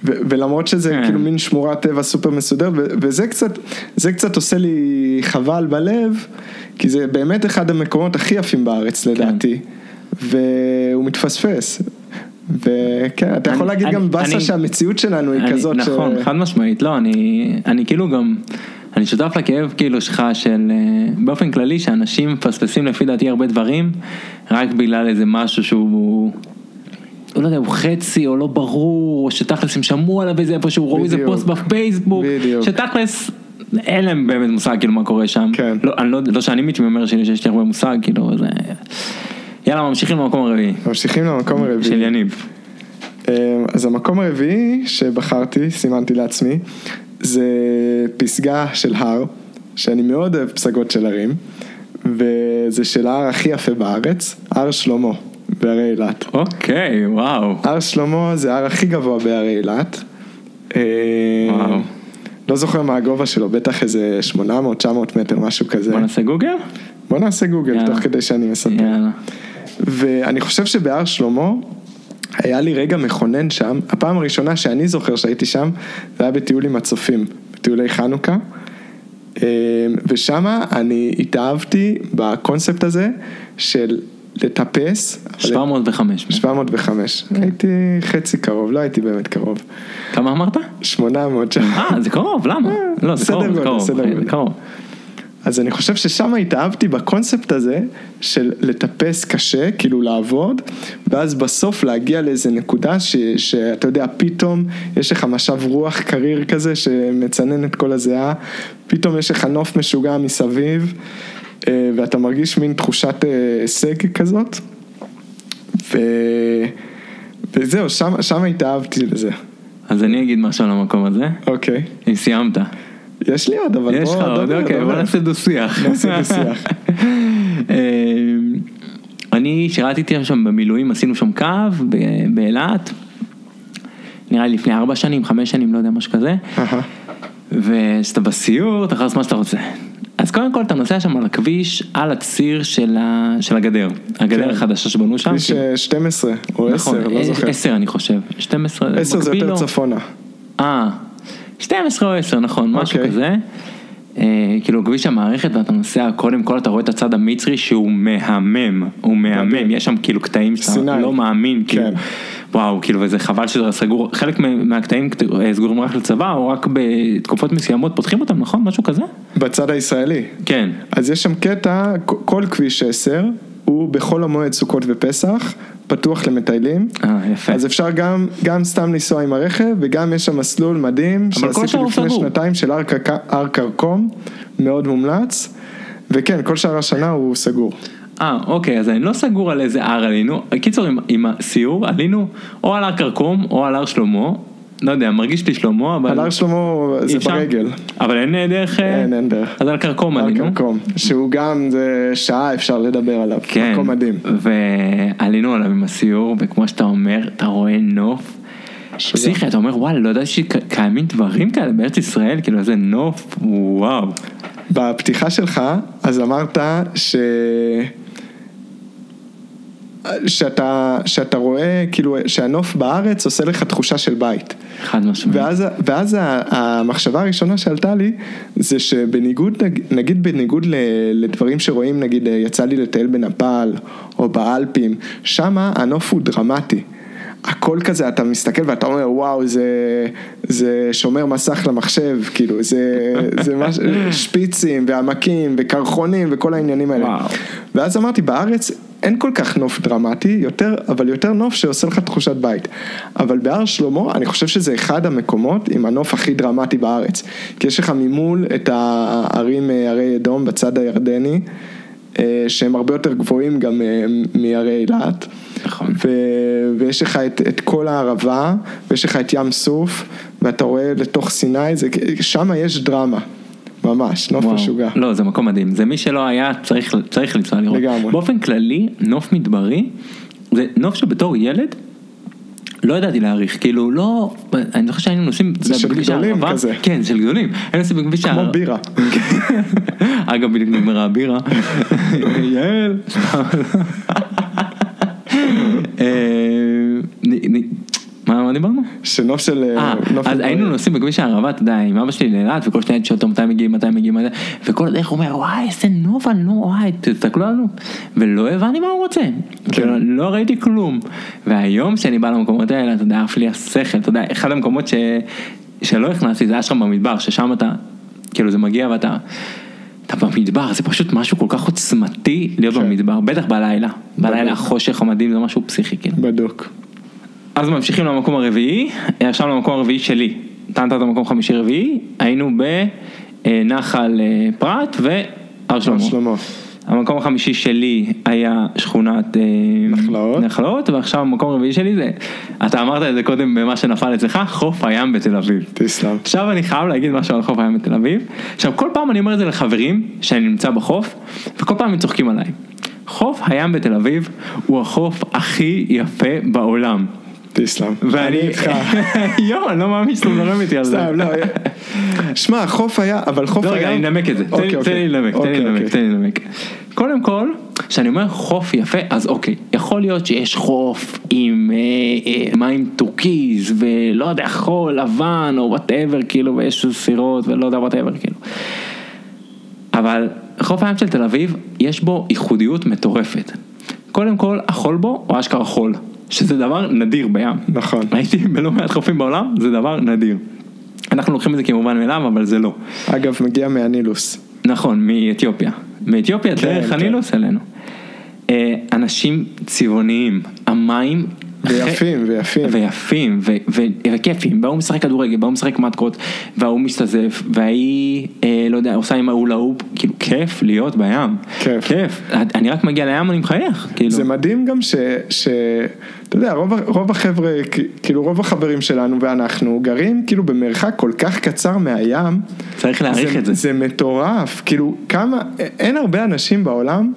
ו- ולמרות שזה כן. כאילו מין שמורת טבע סופר מסודרת, ו- וזה קצת, זה קצת עושה לי חבל בלב, כי זה באמת אחד המקומות הכי יפים בארץ לדעתי, והוא מתפספס. וכן, אתה יכול אני- להגיד אני- גם באסה שהמציאות שלנו היא אני- כזאת ש... נכון, חד משמעית, לא, אני, אני כאילו גם, אני שותף לכאב כאילו שלך של, אה, באופן כללי שאנשים מפספסים לפי דעתי הרבה דברים, רק בגלל איזה משהו שהוא, הוא לא יודע, הוא חצי או לא ברור, או שתכלס הם שמעו עליו איזה איפשהו, ראו איזה. פוסט בפייסבוק, בדיוק. שתכלס... אין להם באמת מושג כאילו מה קורה שם, כן. לא, לא, לא שאני מתיימר שלי שיש לי הרבה מושג, כאילו זה... יאללה ממשיכים למקום הרביעי, ממשיכים למקום הרביעי. של יניב. אמ, אז המקום הרביעי שבחרתי, סימנתי לעצמי, זה פסגה של הר, שאני מאוד אוהב פסגות של הרים, וזה של ההר הכי יפה בארץ, הר שלמה, בהרי אילת. אוקיי, וואו. הר שלמה זה ההר הכי גבוה בהרי אילת. אמ, וואו. לא זוכר מה הגובה שלו, בטח איזה 800-900 מטר, משהו כזה. בוא נעשה גוגל? בוא נעשה גוגל, יאללה. תוך כדי שאני מספר. יאללה. ואני חושב שבהר שלמה היה לי רגע מכונן שם, הפעם הראשונה שאני זוכר שהייתי שם, זה היה בטיול עם הצופים, בטיולי חנוכה. אה, ושמה אני התאהבתי בקונספט הזה של לטפס. 705. 705, הייתי חצי קרוב, לא הייתי באמת קרוב. כמה אמרת? 800 שם. אה, זה קרוב, למה? לא, זה קרוב, זה קרוב, אז אני חושב ששם התאהבתי בקונספט הזה של לטפס קשה, כאילו לעבוד, ואז בסוף להגיע לאיזה נקודה ש, שאתה יודע, פתאום יש לך משב רוח קריר כזה שמצנן את כל הזיעה, פתאום יש לך נוף משוגע מסביב, אה, ואתה מרגיש מין תחושת אה, הישג כזאת, ו... וזהו, שם, שם התאהבתי לזה. אז אני אגיד משהו על המקום הזה, אוקיי. אם סיימת. יש לי עוד, אבל בוא, עוד, אוקיי, בוא. נעשה דו שיח. נעשה דו-שיח. אני שירתתי שם במילואים, עשינו שם קו באילת, נראה לי לפני ארבע שנים, חמש שנים, לא יודע, משהו כזה. וכשאתה בסיור, אתה יכול לעשות מה שאתה רוצה. אז קודם כל אתה נוסע שם על הכביש, על הציר של, ה... של הגדר, הגדר כן. החדשה שבנו שם. כביש כאילו. אה, 12 או 10, נכון, לא זוכר. 10 אני חושב, 12, 10 זה יותר לו. צפונה. אה, 12 או 10 נכון, משהו אוקיי. כזה. אה, כאילו כביש המערכת ואתה נוסע, קודם כל אתה רואה את הצד המצרי שהוא מהמם, הוא מהמם, מדהים. יש שם כאילו קטעים שאתה. לא מאמין, כאילו, כן. וואו, כאילו וזה חבל שזה סגור, חלק מה- מהקטעים אה, סגורים רק לצבא או רק בתקופות מסוימות פותחים אותם, נכון? משהו כזה? בצד הישראלי. כן. אז יש שם קטע, כל כביש 10 הוא בחול המועד סוכות ופסח, פתוח למטיילים. אה, יפה. אז אפשר גם, גם סתם לנסוע עם הרכב וגם יש שם מסלול מדהים שעשיתי לפני סגור. שנתיים של הר קרק- הר כרכום, מאוד מומלץ. וכן, כל שאר השנה הוא סגור. אה, אוקיי, אז אני לא סגור על איזה הר עלינו. קיצור, עם, עם הסיור עלינו או על הר כרכום או על הר שלמה, לא יודע, מרגיש לי שלמה, אבל... על הר שלמה זה אפשר? ברגל. אבל אין אה, דרך... אה, אין, אין דרך. אז על כרכום עלינו. כרכום, שהוא גם, זה שעה אפשר לדבר עליו. כן. מקום מדהים. ועלינו עליו עם הסיור, וכמו שאתה אומר, אתה רואה נוף. פסיכי, אתה אומר, וואלה, לא ידעתי שקיימים דברים כאלה בארץ ישראל, כאילו איזה נוף, וואו. בפתיחה שלך, אז אמרת ש... שאתה, שאתה רואה, כאילו, שהנוף בארץ עושה לך תחושה של בית. חד משמעית. ואז, ואז המחשבה הראשונה שעלתה לי, זה שבניגוד, נג- נגיד בניגוד לדברים שרואים, נגיד יצא לי לטייל בנפאל או באלפים, שמה הנוף הוא דרמטי. הכל כזה, אתה מסתכל ואתה אומר, וואו, זה, זה שומר מסך למחשב, כאילו, זה, זה מש... שפיצים ועמקים וקרחונים וכל העניינים האלה. וואו. ואז אמרתי, בארץ אין כל כך נוף דרמטי, יותר, אבל יותר נוף שעושה לך תחושת בית. אבל בהר שלמה, אני חושב שזה אחד המקומות עם הנוף הכי דרמטי בארץ. כי יש לך ממול את הערים, אה, ערי אדום בצד הירדני, שהם הרבה יותר גבוהים גם אה, מערי אילת. נכון. ו- ויש לך את, את כל הערבה, ויש לך את ים סוף, ואתה רואה לתוך סיני, זה- שם יש דרמה, ממש, נוף וואו. משוגע. לא, זה מקום מדהים. זה מי שלא היה, צריך, צריך לנסוע לראות. לגמרי. באופן כללי, נוף מדברי, זה נוף שבתור ילד, לא ידעתי להעריך, כאילו לא, אני זוכר שהיינו נוסעים, יודע, של גדולים הערבה, כזה. כן, של גדולים, היינו נוסעים בכביש כמו הערבה, בירה. אגב, בדיוק נגמרה הבירה, יעל, אה, מה מה דיברנו? שנוף של... אה, נוף אז היינו נוסעים בכביש הערבה, אתה יודע, עם אבא שלי לאילת, וכל שניה אותו מתי מגיעים, מתי מגיעים, וכל הדרך הוא אומר, וואי, איזה נוף, אני לא, וואי, תסתכלו עלינו. ולא הבנתי מה הוא רוצה. כאילו, לא ראיתי כלום. והיום כשאני בא למקומות האלה, אתה יודע, עף לי השכל, אתה יודע, אחד המקומות ש- שלא הכנסתי, זה שם במדבר, ששם אתה, כאילו זה מגיע ואתה... אתה במדבר, זה פשוט משהו כל כך עוצמתי להיות כן. במדבר, בטח בלילה. בלילה. החושך המדהים זה משהו פסיכי, כאילו. בדוק. אז ממשיכים למקום הרביעי, עכשיו למקום הרביעי שלי. נתנת את המקום חמישי רביעי, היינו בנחל אה, פרת והר שלמה. שלמה. המקום החמישי שלי היה שכונת אה, נחלאות. נחלאות, ועכשיו המקום הרביעי שלי זה, אתה אמרת את זה קודם במה שנפל אצלך, חוף הים בתל אביב. תסלם. עכשיו אני חייב להגיד משהו על חוף הים בתל אביב. עכשיו כל פעם אני אומר את זה לחברים שאני נמצא בחוף, וכל פעם הם צוחקים עליי. חוף הים בתל אביב הוא החוף הכי יפה בעולם. תסלם. ואני אני איתך. יואו, אני לא מאמין שאתה מדבר איתי על זה. סתם, לא. שמע, חוף היה, אבל חוף לא, היה... רגע, אני אנמק את זה. תן לי- אוקיי, אוקיי. לנמק, תן לי אוקיי, לנמק. תן לי לנמק. קודם כל, כשאני אומר חוף יפה, אז אוקיי, יכול להיות שיש חוף עם אה, אה, מים טורקיז, ולא יודע, חול לבן, או whatever, כאילו, ויש סירות, ולא יודע, whatever, כאילו. אבל חוף הים של תל אביב, יש בו ייחודיות מטורפת. קודם כל, החול בו הוא אשכרה חול, שזה דבר נדיר בים. נכון. הייתי בלא מעט חופים בעולם, זה דבר נדיר. אנחנו לוקחים את זה כמובן מאליו, אבל זה לא. אגב, מגיע מהנילוס. נכון, מאתיופיה. מאתיופיה כן, דרך כן. הנילוס אלינו. אה, אנשים צבעוניים, המים... ויפים, ויפים. ויפים, וכיפים, וההוא משחק כדורגל, וההוא משחק מתקות, וההוא משתזף, וההיא, אה, לא יודע, עושה עם ההוא להוא, כאילו, כיף להיות בים. כיף. כיף. אני רק מגיע לים, אני מחייך, כאילו. זה מדהים גם ש... ש... אתה יודע, רוב, רוב החבר'ה, כאילו רוב החברים שלנו ואנחנו גרים כאילו במרחק כל כך קצר מהים. צריך להעריך את זה. זה מטורף, כאילו כמה, אין הרבה אנשים בעולם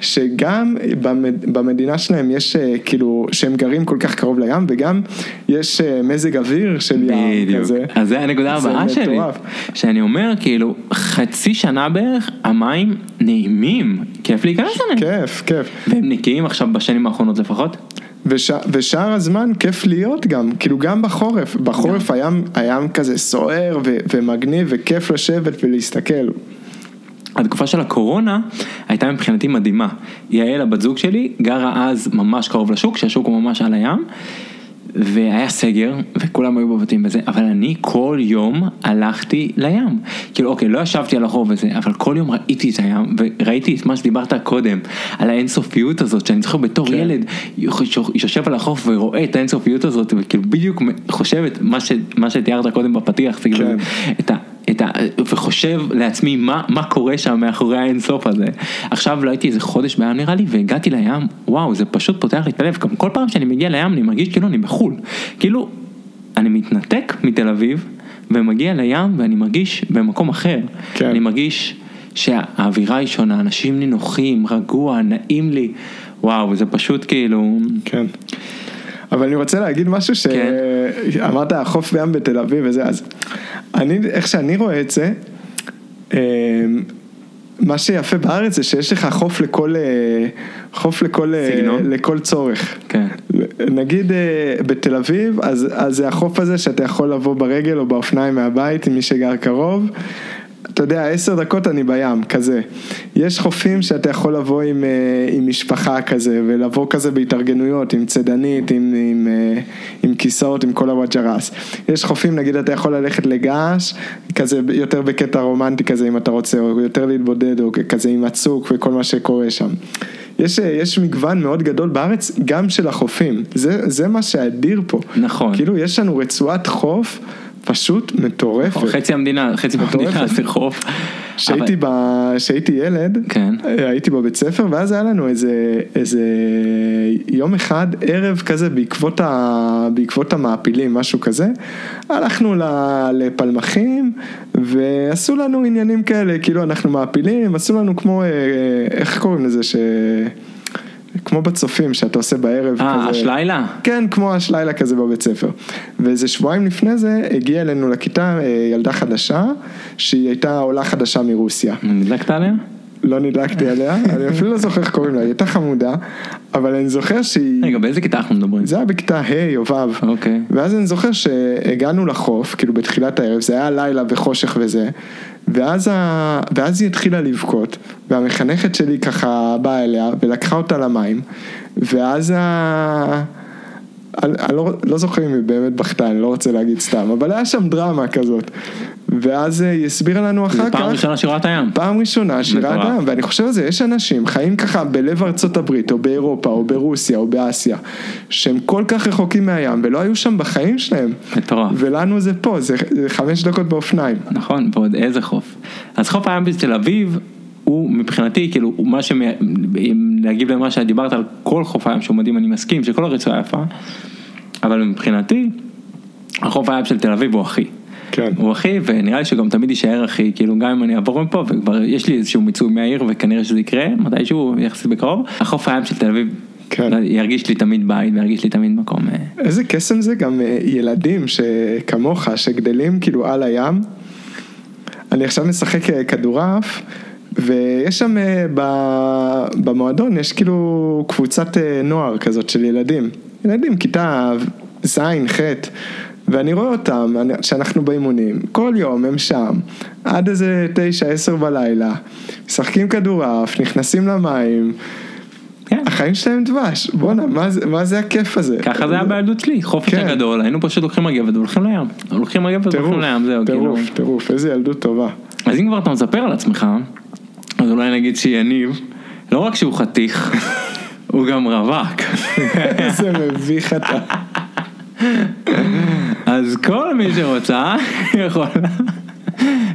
שגם במד, במדינה שלהם יש אה, כאילו, שהם גרים כל כך קרוב לים וגם יש אה, מזג אוויר של ים בדיוק. כזה. אז זה הנקודה הבאה שלי. מטורף. שאני אומר, כאילו, חצי שנה בערך, המים נעימים, כיף להיכנס אליהם. כיף, כיף. והם נקיים עכשיו בשנים האחרונות לפחות. וש... ושאר הזמן כיף להיות גם, כאילו גם בחורף, בחורף הים, הים כזה סוער ו... ומגניב וכיף לשבת ולהסתכל. התקופה של הקורונה הייתה מבחינתי מדהימה. יעל הבת זוג שלי גרה אז ממש קרוב לשוק, שהשוק הוא ממש על הים. והיה סגר, וכולם היו בבתים וזה, אבל אני כל יום הלכתי לים. כאילו, אוקיי, לא ישבתי על החוב וזה, אבל כל יום ראיתי את הים, וראיתי את מה שדיברת קודם, על האינסופיות הזאת, שאני זוכר בתור כן. ילד, יושב על החוף ורואה את האינסופיות הזאת, וכאילו בדיוק חושב את מה, ש, מה שתיארת קודם בפתיח, כאילו, כן. את ה... את ה... וחושב לעצמי מה, מה קורה שם מאחורי האינסוף הזה. עכשיו לא הייתי איזה חודש בים נראה לי והגעתי לים, וואו זה פשוט פותח לי את הלב, גם כל פעם שאני מגיע לים אני מרגיש כאילו אני בחו"ל. כאילו, אני מתנתק מתל אביב ומגיע לים ואני מרגיש במקום אחר. כן. אני מרגיש שהאווירה היא שונה, אנשים נינוחים, רגוע, נעים לי. וואו, זה פשוט כאילו... כן. אבל אני רוצה להגיד משהו כן. שאמרת החוף בים בתל אביב וזה, אז אני, איך שאני רואה את זה, אה, מה שיפה בארץ זה שיש לך חוף לכל, אה, חוף לכל, אה, סגנון? לכל צורך. כן. נגיד אה, בתל אביב, אז, אז זה החוף הזה שאתה יכול לבוא ברגל או באופניים מהבית עם מי שגר קרוב. אתה יודע, עשר דקות אני בים, כזה. יש חופים שאתה יכול לבוא עם, אה, עם משפחה כזה, ולבוא כזה בהתארגנויות, עם צידנית, עם, עם, אה, עם כיסאות, עם כל הוואג'רס. יש חופים, נגיד אתה יכול ללכת לגעש, כזה יותר בקטע רומנטי כזה אם אתה רוצה, או יותר להתבודד, או כזה עם הצוק וכל מה שקורה שם. יש, אה, יש מגוון מאוד גדול בארץ, גם של החופים. זה, זה מה שאדיר פה. נכון. כאילו, יש לנו רצועת חוף פשוט מטורפת. חצי המדינה, חצי מטורפת. זה חוף. כשהייתי, ילד, כן. הייתי בבית ספר, ואז היה לנו איזה, איזה יום אחד, ערב כזה, בעקבות, ה... בעקבות המעפילים, משהו כזה, הלכנו. לפלמחים, ועשו לנו עניינים כאלה, כאילו אנחנו מעפילים, עשו לנו כמו, אה, איך קוראים לזה, ש... כמו בצופים שאתה עושה בערב. אה, השלילה? כן, כמו השלילה כזה בבית ספר. ואיזה שבועיים לפני זה הגיעה אלינו לכיתה אה, ילדה חדשה, שהיא הייתה עולה חדשה מרוסיה. נדלקת עליה? לא נדלקתי עליה, אני אפילו לא זוכר איך קוראים לה, היא הייתה חמודה, אבל אני זוכר שהיא... רגע, באיזה כיתה אנחנו מדברים? זה היה בכיתה ה' או ו', אוקיי. ואז אני זוכר שהגענו לחוף, כאילו בתחילת הערב, זה היה לילה וחושך וזה, ואז, ה... ואז היא התחילה לבכות, והמחנכת שלי ככה באה אליה ולקחה אותה למים, ואז ה... אני, אני לא, לא זוכר אם היא באמת בכתה, אני לא רוצה להגיד סתם, אבל היה שם דרמה כזאת. ואז אה, היא הסבירה לנו אחר כך. פעם ראשונה שראה את הים. פעם ראשונה שירת מטורף. דם, ואני חושב על זה, יש אנשים חיים ככה בלב ארצות הברית, או באירופה, או ברוסיה, או באסיה, שהם כל כך רחוקים מהים, ולא היו שם בחיים שלהם. מטורף. ולנו זה פה, זה, זה חמש דקות באופניים. נכון, ועוד איזה חוף. אז חוף הים בתל אביב, הוא מבחינתי, כאילו, הוא מה ש... אם להגיב למה שאת דיברת על כל חוף הים שהוא מדהים, אני מסכים שכל הרצועה יפה, אבל מבחינתי, החוף הים של תל אביב הוא אחי. כן. הוא אחי, ונראה לי שגם תמיד יישאר אחי, כאילו גם אם אני אעבור מפה, וכבר יש לי איזשהו מיצוי מהעיר, וכנראה שזה יקרה, מתישהו יחסית בקרוב, החוף הים של תל אביב, כן. ירגיש לי תמיד בית, וירגיש לי תמיד מקום. אה, איזה קסם זה גם אה, ילדים שכמוך, שגדלים כאילו על הים. אני עכשיו משחק אה, כדורעף, ויש שם במועדון, יש כאילו קבוצת נוער כזאת של ילדים. ילדים, כיתה ז', ח', ואני רואה אותם, אני- שאנחנו באימונים, כל יום הם שם, עד איזה תשע, עשר בלילה, משחקים כדורעף, נכנסים למים. כן. החיים שלהם דבש, בואנה, מה, זה- מה זה הכיף הזה? ככה זה היה בילדות שלי, חופש כן. הגדול, היינו פשוט לוקחים מגבת והולכים לים. לוקחים מגבת והולכים לים, זהו, כאילו. טירוף, טירוף, איזה ילדות טובה. אז אם כבר אתה מספר על עצמך, אז אולי נגיד שיניב, לא רק שהוא חתיך, הוא גם רווק. איזה מביך אתה. אז כל מי שרוצה, יכולה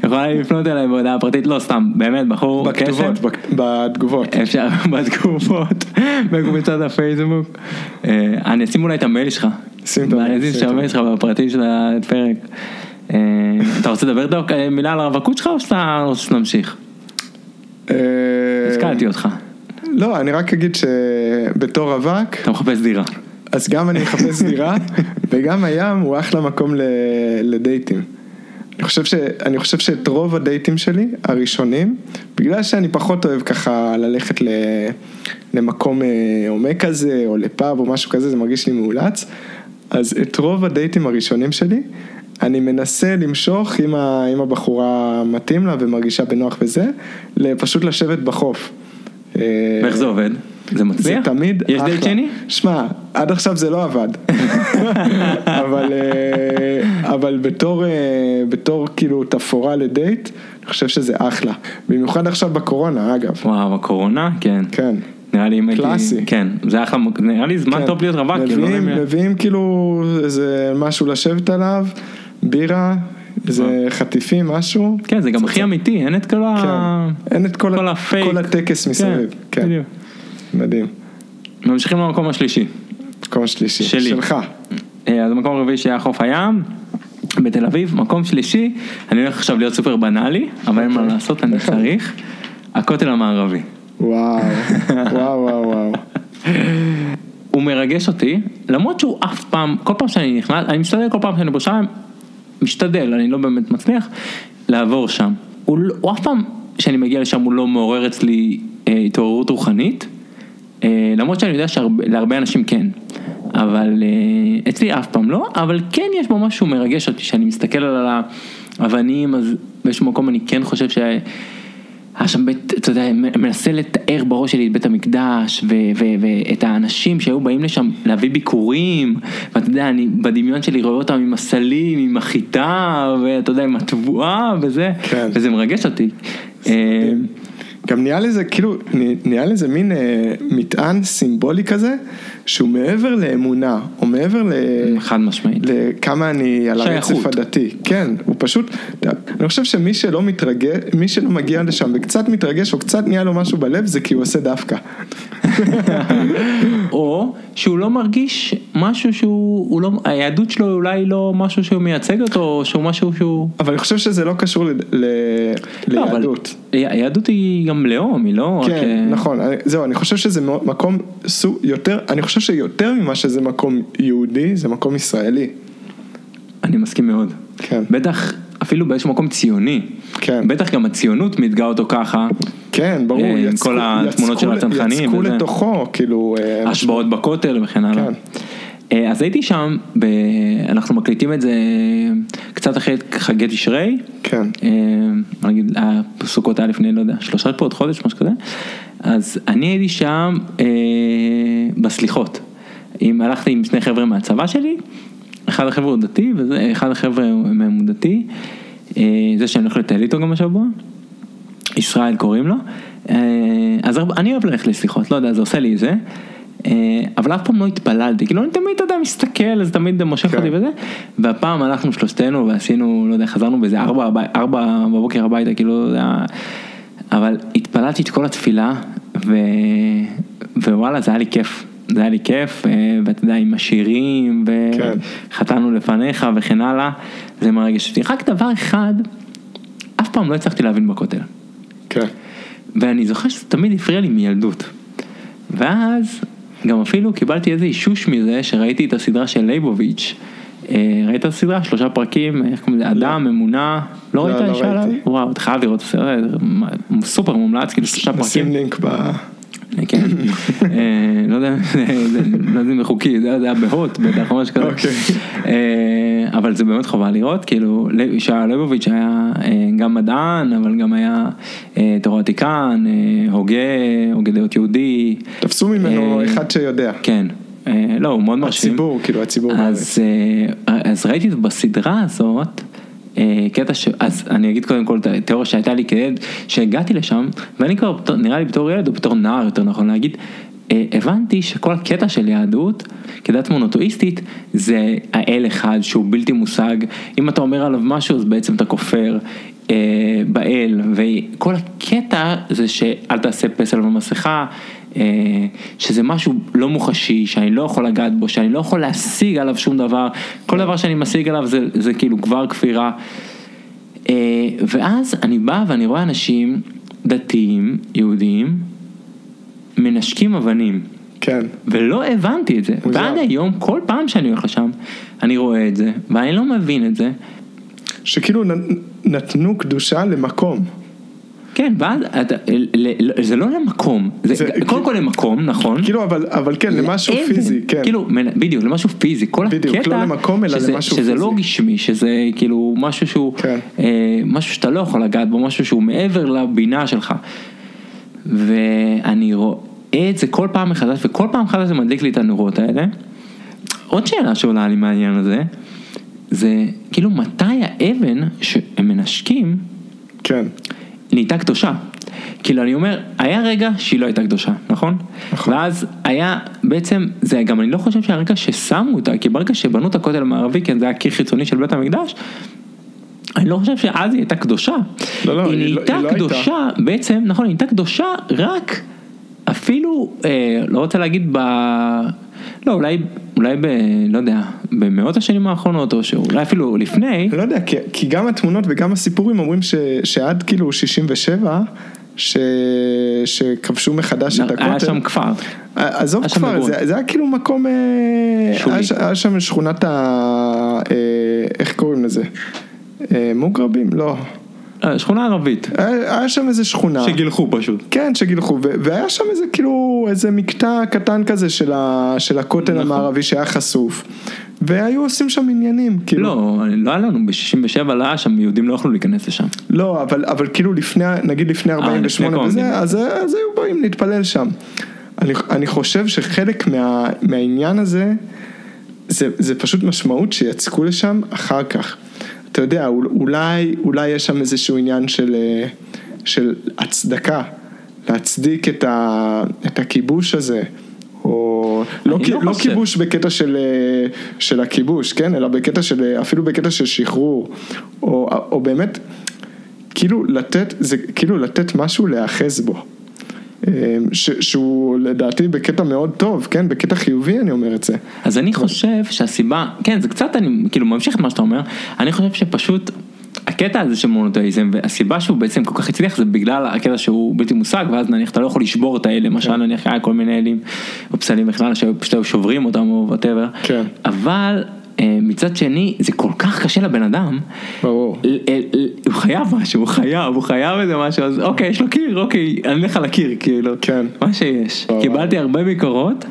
יכולה לפנות אליי בהודעה פרטית, לא סתם, באמת, בחור קסם. בתגובות. אפשר בתגובות, בקבוצת הפייסבוק. אה, אני אשים אולי את המייל שלך. שים את המייל, אני אשים שים את המייל שלך בפרטי של הפרק. אה, אתה רוצה לדבר דוק אה, מילה על הרווקות שלך או שאתה רוצה שנמשיך? אה, השכלתי אותך. לא, אני רק אגיד שבתור רווק, אתה מחפש דירה. אז גם אני מחפש דירה, וגם הים הוא אחלה מקום ל- לדייטים. אני חושב, ש, אני חושב שאת רוב הדייטים שלי, הראשונים, בגלל שאני פחות אוהב ככה ללכת ל, למקום אה, עומק כזה, או לפאב או משהו כזה, זה מרגיש לי מאולץ, אז את רוב הדייטים הראשונים שלי, אני מנסה למשוך, אם, ה, אם הבחורה מתאים לה ומרגישה בנוח בזה, פשוט לשבת בחוף. אה, ואיך זה עובד? זה זה מצליח? תמיד יש אחלה. דייט שני? שמע, עד עכשיו זה לא עבד. אבל, אה, אבל בתור, אה, בתור כאילו תפאורה לדייט, אני חושב שזה אחלה. במיוחד עכשיו בקורונה, אגב. וואו, הקורונה? כן. כן. נראה לי אם הייתי... קלאסי. כן, זה אחלה, נראה לי זמן כן. טוב להיות רווק. כאילו, לא מביאים, מביאים כאילו איזה משהו לשבת עליו, בירה, איזה חטיפים, משהו. כן, זה גם הכי אמיתי, אין את כל ה... כן. אין את. כל הטקס מסביב. כן, כן. בדיוק. מדהים. ממשיכים למקום השלישי. מקום השלישי. שלי. שלך. אה, אז המקום הרביעי שהיה חוף הים, בתל אביב, מקום שלישי, אני הולך עכשיו להיות סופר בנאלי, אבל אין מה אוקיי. לעשות, אני צריך, הכותל המערבי. וואו, וואו, וואו, וואו. הוא מרגש אותי, למרות שהוא אף פעם, כל פעם שאני נכנס, אני משתדל כל פעם שאני בירושלים, משתדל, אני לא באמת מצליח, לעבור שם. הוא, לא- הוא אף פעם, כשאני מגיע לשם, הוא לא מעורר אצלי אה, התעוררות רוחנית, למרות שאני יודע שלהרבה אנשים כן, אבל אה, אצלי אף פעם לא, אבל כן יש בו משהו מרגש אותי, שאני מסתכל על האבנים, אז באיזשהו מקום אני כן חושב ש... היה שם בית, אתה יודע, מנסה לתאר בראש שלי את בית המקדש ו- ו- ואת האנשים שהיו באים לשם להביא ביקורים ואתה יודע, אני בדמיון שלי רואה אותם עם הסלים, עם החיטה ואתה יודע, עם התבואה וזה, כן. וזה מרגש אותי. גם נהיה לזה, כאילו, נהיה לזה מין אה, מטען סימבולי כזה, שהוא מעבר לאמונה, או מעבר ל... חד משמעית. לכמה אני על הרצף. הדתי. כן, הוא פשוט, אני חושב שמי שלא מתרגש, מי שלא מגיע לשם וקצת מתרגש, או קצת נהיה לו משהו בלב, זה כי הוא עושה דווקא. או שהוא לא מרגיש משהו שהוא, הוא לא, היהדות שלו אולי לא משהו שהוא מייצג אותו, או שהוא משהו שהוא... אבל אני חושב שזה לא קשור ל- ל- לא, ליהדות. היהדות היא גם לאום, היא לא רק... כן, אה, נכון, זהו, אני חושב שזה מקום יותר, אני חושב שיותר ממה שזה מקום יהודי, זה מקום ישראלי. אני מסכים מאוד. כן. בטח אפילו באיזשהו מקום ציוני. כן. בטח גם הציונות מתגאה אותו ככה. כן, ברור, אה, עם יצקו- כל התמונות של יצקו- הצנחנים יצקו וזה. לתוכו, כאילו, אה, השבעות בכותל וכן הלאה. כן. אה, אז הייתי שם, ב... אנחנו מקליטים את זה קצת אחרי חגי תשרי. כן. נגיד, הסוכות היה לפני, לא יודע, שלושה שבועות, חודש, משהו כזה. אז אני הייתי שם אה, בסליחות. עם, הלכתי עם שני חבר'ה מהצבא שלי, אחד החבר'ה הוא דתי, ואחד החבר'ה מהם הוא דתי. אה, זה שאני הולך לטייל איתו גם השבוע. ישראל קוראים לו. אה, אז אני אוהב ללכת לסליחות, לא יודע, זה עושה לי את זה. אה, אבל אף פעם לא התפללתי, כאילו אני תמיד, אתה יודע, מסתכל, אז תמיד זה מושך כן. אותי וזה. והפעם הלכנו שלושתנו ועשינו, לא יודע, חזרנו באיזה ארבע, ארבע בבוקר הביתה, כאילו, זה היה... אבל התפללתי את כל התפילה, ו... ווואלה, זה היה לי כיף. זה היה לי כיף, אה, ואתה יודע, עם השירים, כן. וחתנו לפניך וכן הלאה, זה מרגש אותי. רק דבר אחד, אף פעם לא הצלחתי להבין בכותל. כן. ואני זוכר שזה תמיד הפריע לי מילדות. ואז גם אפילו קיבלתי איזה אישוש מזה שראיתי את הסדרה של לייבוביץ'. אה, ראית את הסדרה? שלושה פרקים, איך קוראים לזה? אדם, אמונה, לא לא, ראית לא אישה עליו? וואו, אתה חייב לראות את הסרט, סופר מומלץ, כאילו שלושה נשים פרקים. לינק ב... כן, אה, לא יודע, לא אם זה חוקי, זה היה בהוט בטח משהו כזה. אוקיי. אה, אבל זה באמת חובה לראות, כאילו, שעה ליבוביץ' היה אה, גם מדען, אבל גם היה אה, תורתיקן, אה, הוגה, הוגה דעות יהודי. תפסו ממנו אה, אחד שיודע. כן, אה, לא, הוא מאוד מרשים. הציבור, כאילו הציבור. אז, אה, אז ראיתי בסדרה הזאת, אה, קטע ש... אז אני אגיד קודם כל את התיאוריה שהייתה לי כילד, שהגעתי לשם, ואני כבר, בתור- נראה לי בתור ילד או בתור נער יותר נכון להגיד, אה, הבנתי שכל הקטע של יהדות, כדת מונותואיסטית, זה האל אחד שהוא בלתי מושג, אם אתה אומר עליו משהו אז בעצם אתה כופר. אה, באל, וכל הקטע זה שאל תעשה פסל במסכה, אה, שזה משהו לא מוחשי, שאני לא יכול לגעת בו, שאני לא יכול להשיג עליו שום דבר, כל דבר שאני משיג עליו זה, זה כאילו כבר כפירה. אה, ואז אני בא ואני רואה אנשים דתיים, יהודים, מנשקים אבנים. כן. ולא הבנתי את זה, מוזר. ועד היום כל פעם שאני הולך לשם, אני רואה את זה, ואני לא מבין את זה, שכאילו נ- נתנו קדושה למקום. כן, ואז זה לא למקום, קודם כל למקום, נכון. כאילו, אבל, אבל כן, למשהו פיזי, כן. כאילו, בדיוק, למשהו פיזי, כל בדיוק, הקטע, לא למקום, אלא שזה, למשהו שזה לא פיזי. גשמי, שזה כאילו משהו שהוא, כן. אה, משהו שאתה לא יכול לגעת בו, משהו שהוא מעבר לבינה שלך. ואני רואה את זה כל פעם מחדש, וכל פעם מחדש זה מדליק לי את הנורות האלה. עוד שאלה שעולה לי מהעניין הזה, זה כאילו מתי האבן שהם מנשקים, כן. נהייתה קדושה. כאילו אני אומר, היה רגע שהיא לא הייתה קדושה, נכון? נכון. ואז היה בעצם, זה גם אני לא חושב שהרגע ששמו אותה, כי ברגע שבנו את הכותל המערבי, כן זה היה קיר חיצוני של בית המקדש, אני לא חושב שאז היא הייתה קדושה. לא, לא, היא היא לא- היא לא הייתה. קדושה, בעצם, נכון, היא נהייתה קדושה רק אפילו, אה, לא רוצה להגיד ב... לא, אולי, אולי ב... לא יודע, במאות השנים האחרונות, או שאולי אפילו לפני. לא יודע, כי, כי גם התמונות וגם הסיפורים אומרים ש, שעד כאילו 67, ש, שכבשו מחדש את הכותל. היה שם כפר. עזוב כפר. זה, זה היה כאילו מקום, אה, שולי. היה, היה שם שכונת ה... אה, איך קוראים לזה? אה, מוגרבים? לא. אה, שכונה ערבית. היה, היה שם איזה שכונה. שגילחו פשוט. כן, שגילחו, והיה שם איזה כאילו, איזה מקטע קטן כזה של, ה- של הכותל נכון. המערבי שהיה חשוף. והיו עושים שם עניינים, כאילו. לא, לא היה לנו, ב-67 לא היה שם, יהודים לא יכלו להיכנס לשם. לא, אבל, אבל כאילו לפני, נגיד לפני 48 קום וזה. אז, אז היו באים להתפלל שם. אני, אני חושב שחלק מה, מהעניין הזה, זה, זה פשוט משמעות שיצקו לשם אחר כך. אתה יודע, אול- אולי, אולי יש שם איזשהו עניין של, אה, של הצדקה, להצדיק את, ה, את הכיבוש הזה. או לא, לא לא חושב. כיבוש בקטע של, אה, של הכיבוש, כן? אלא בקטע של, אה, אפילו בקטע של שחרור, או, או באמת, כאילו לתת, זה כאילו לתת משהו להיאחז בו. אה, ש, שהוא לדעתי בקטע מאוד טוב, כן? בקטע חיובי אני אומר את זה. אז אני חושב שהסיבה, כן זה קצת אני כאילו ממשיך את מה שאתה אומר, אני חושב שפשוט הקטע הזה של מונותאיזם והסיבה שהוא בעצם כל כך הצליח זה בגלל הקטע שהוא בלתי מושג ואז נניח אתה לא יכול לשבור את האלה, למשל נניח היה כל מיני אלים או פסלים בכלל שפשוט היו שוברים אותם או whatever, כן. אבל מצד שני זה כל כך קשה לבן אדם, ברור. הוא חייב משהו, הוא חייב, הוא חייב איזה משהו, אז אוקיי, יש לו קיר, אוקיי, אני אלך על הקיר, כאילו, כן. מה שיש. קיבלתי הרבה ביקורות,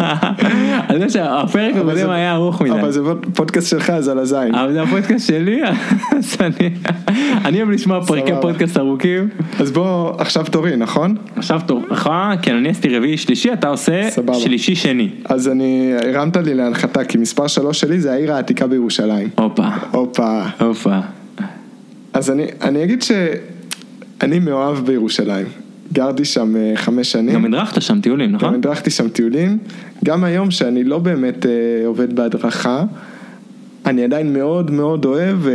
על זה שהפרק הקודם היה ארוך מדי. אבל זה פודקאסט שלך, אז על הזין. אבל זה הפודקאסט שלי, אז אני, אני אוהב לשמוע פרקי. פודקאסט ארוכים. אז בוא, עכשיו תורי, נכון? עכשיו תורך, כן, אני עשיתי רביעי שלישי, אתה עושה. שלישי שני. אז אני, הרמת לי להנחתה, כי מספר שלוש שלי זה העיר העתיקה בירושלים. הופה, הופה. הופה. אז אני, אני אגיד שאני מאוהב בירושלים. גרתי שם אה, חמש שנים. גם הדרכת שם טיולים, גם נכון? הדרכתי שם טיולים. גם היום שאני לא באמת אה, עובד בהדרכה, אני עדיין מאוד מאוד אוהב אה,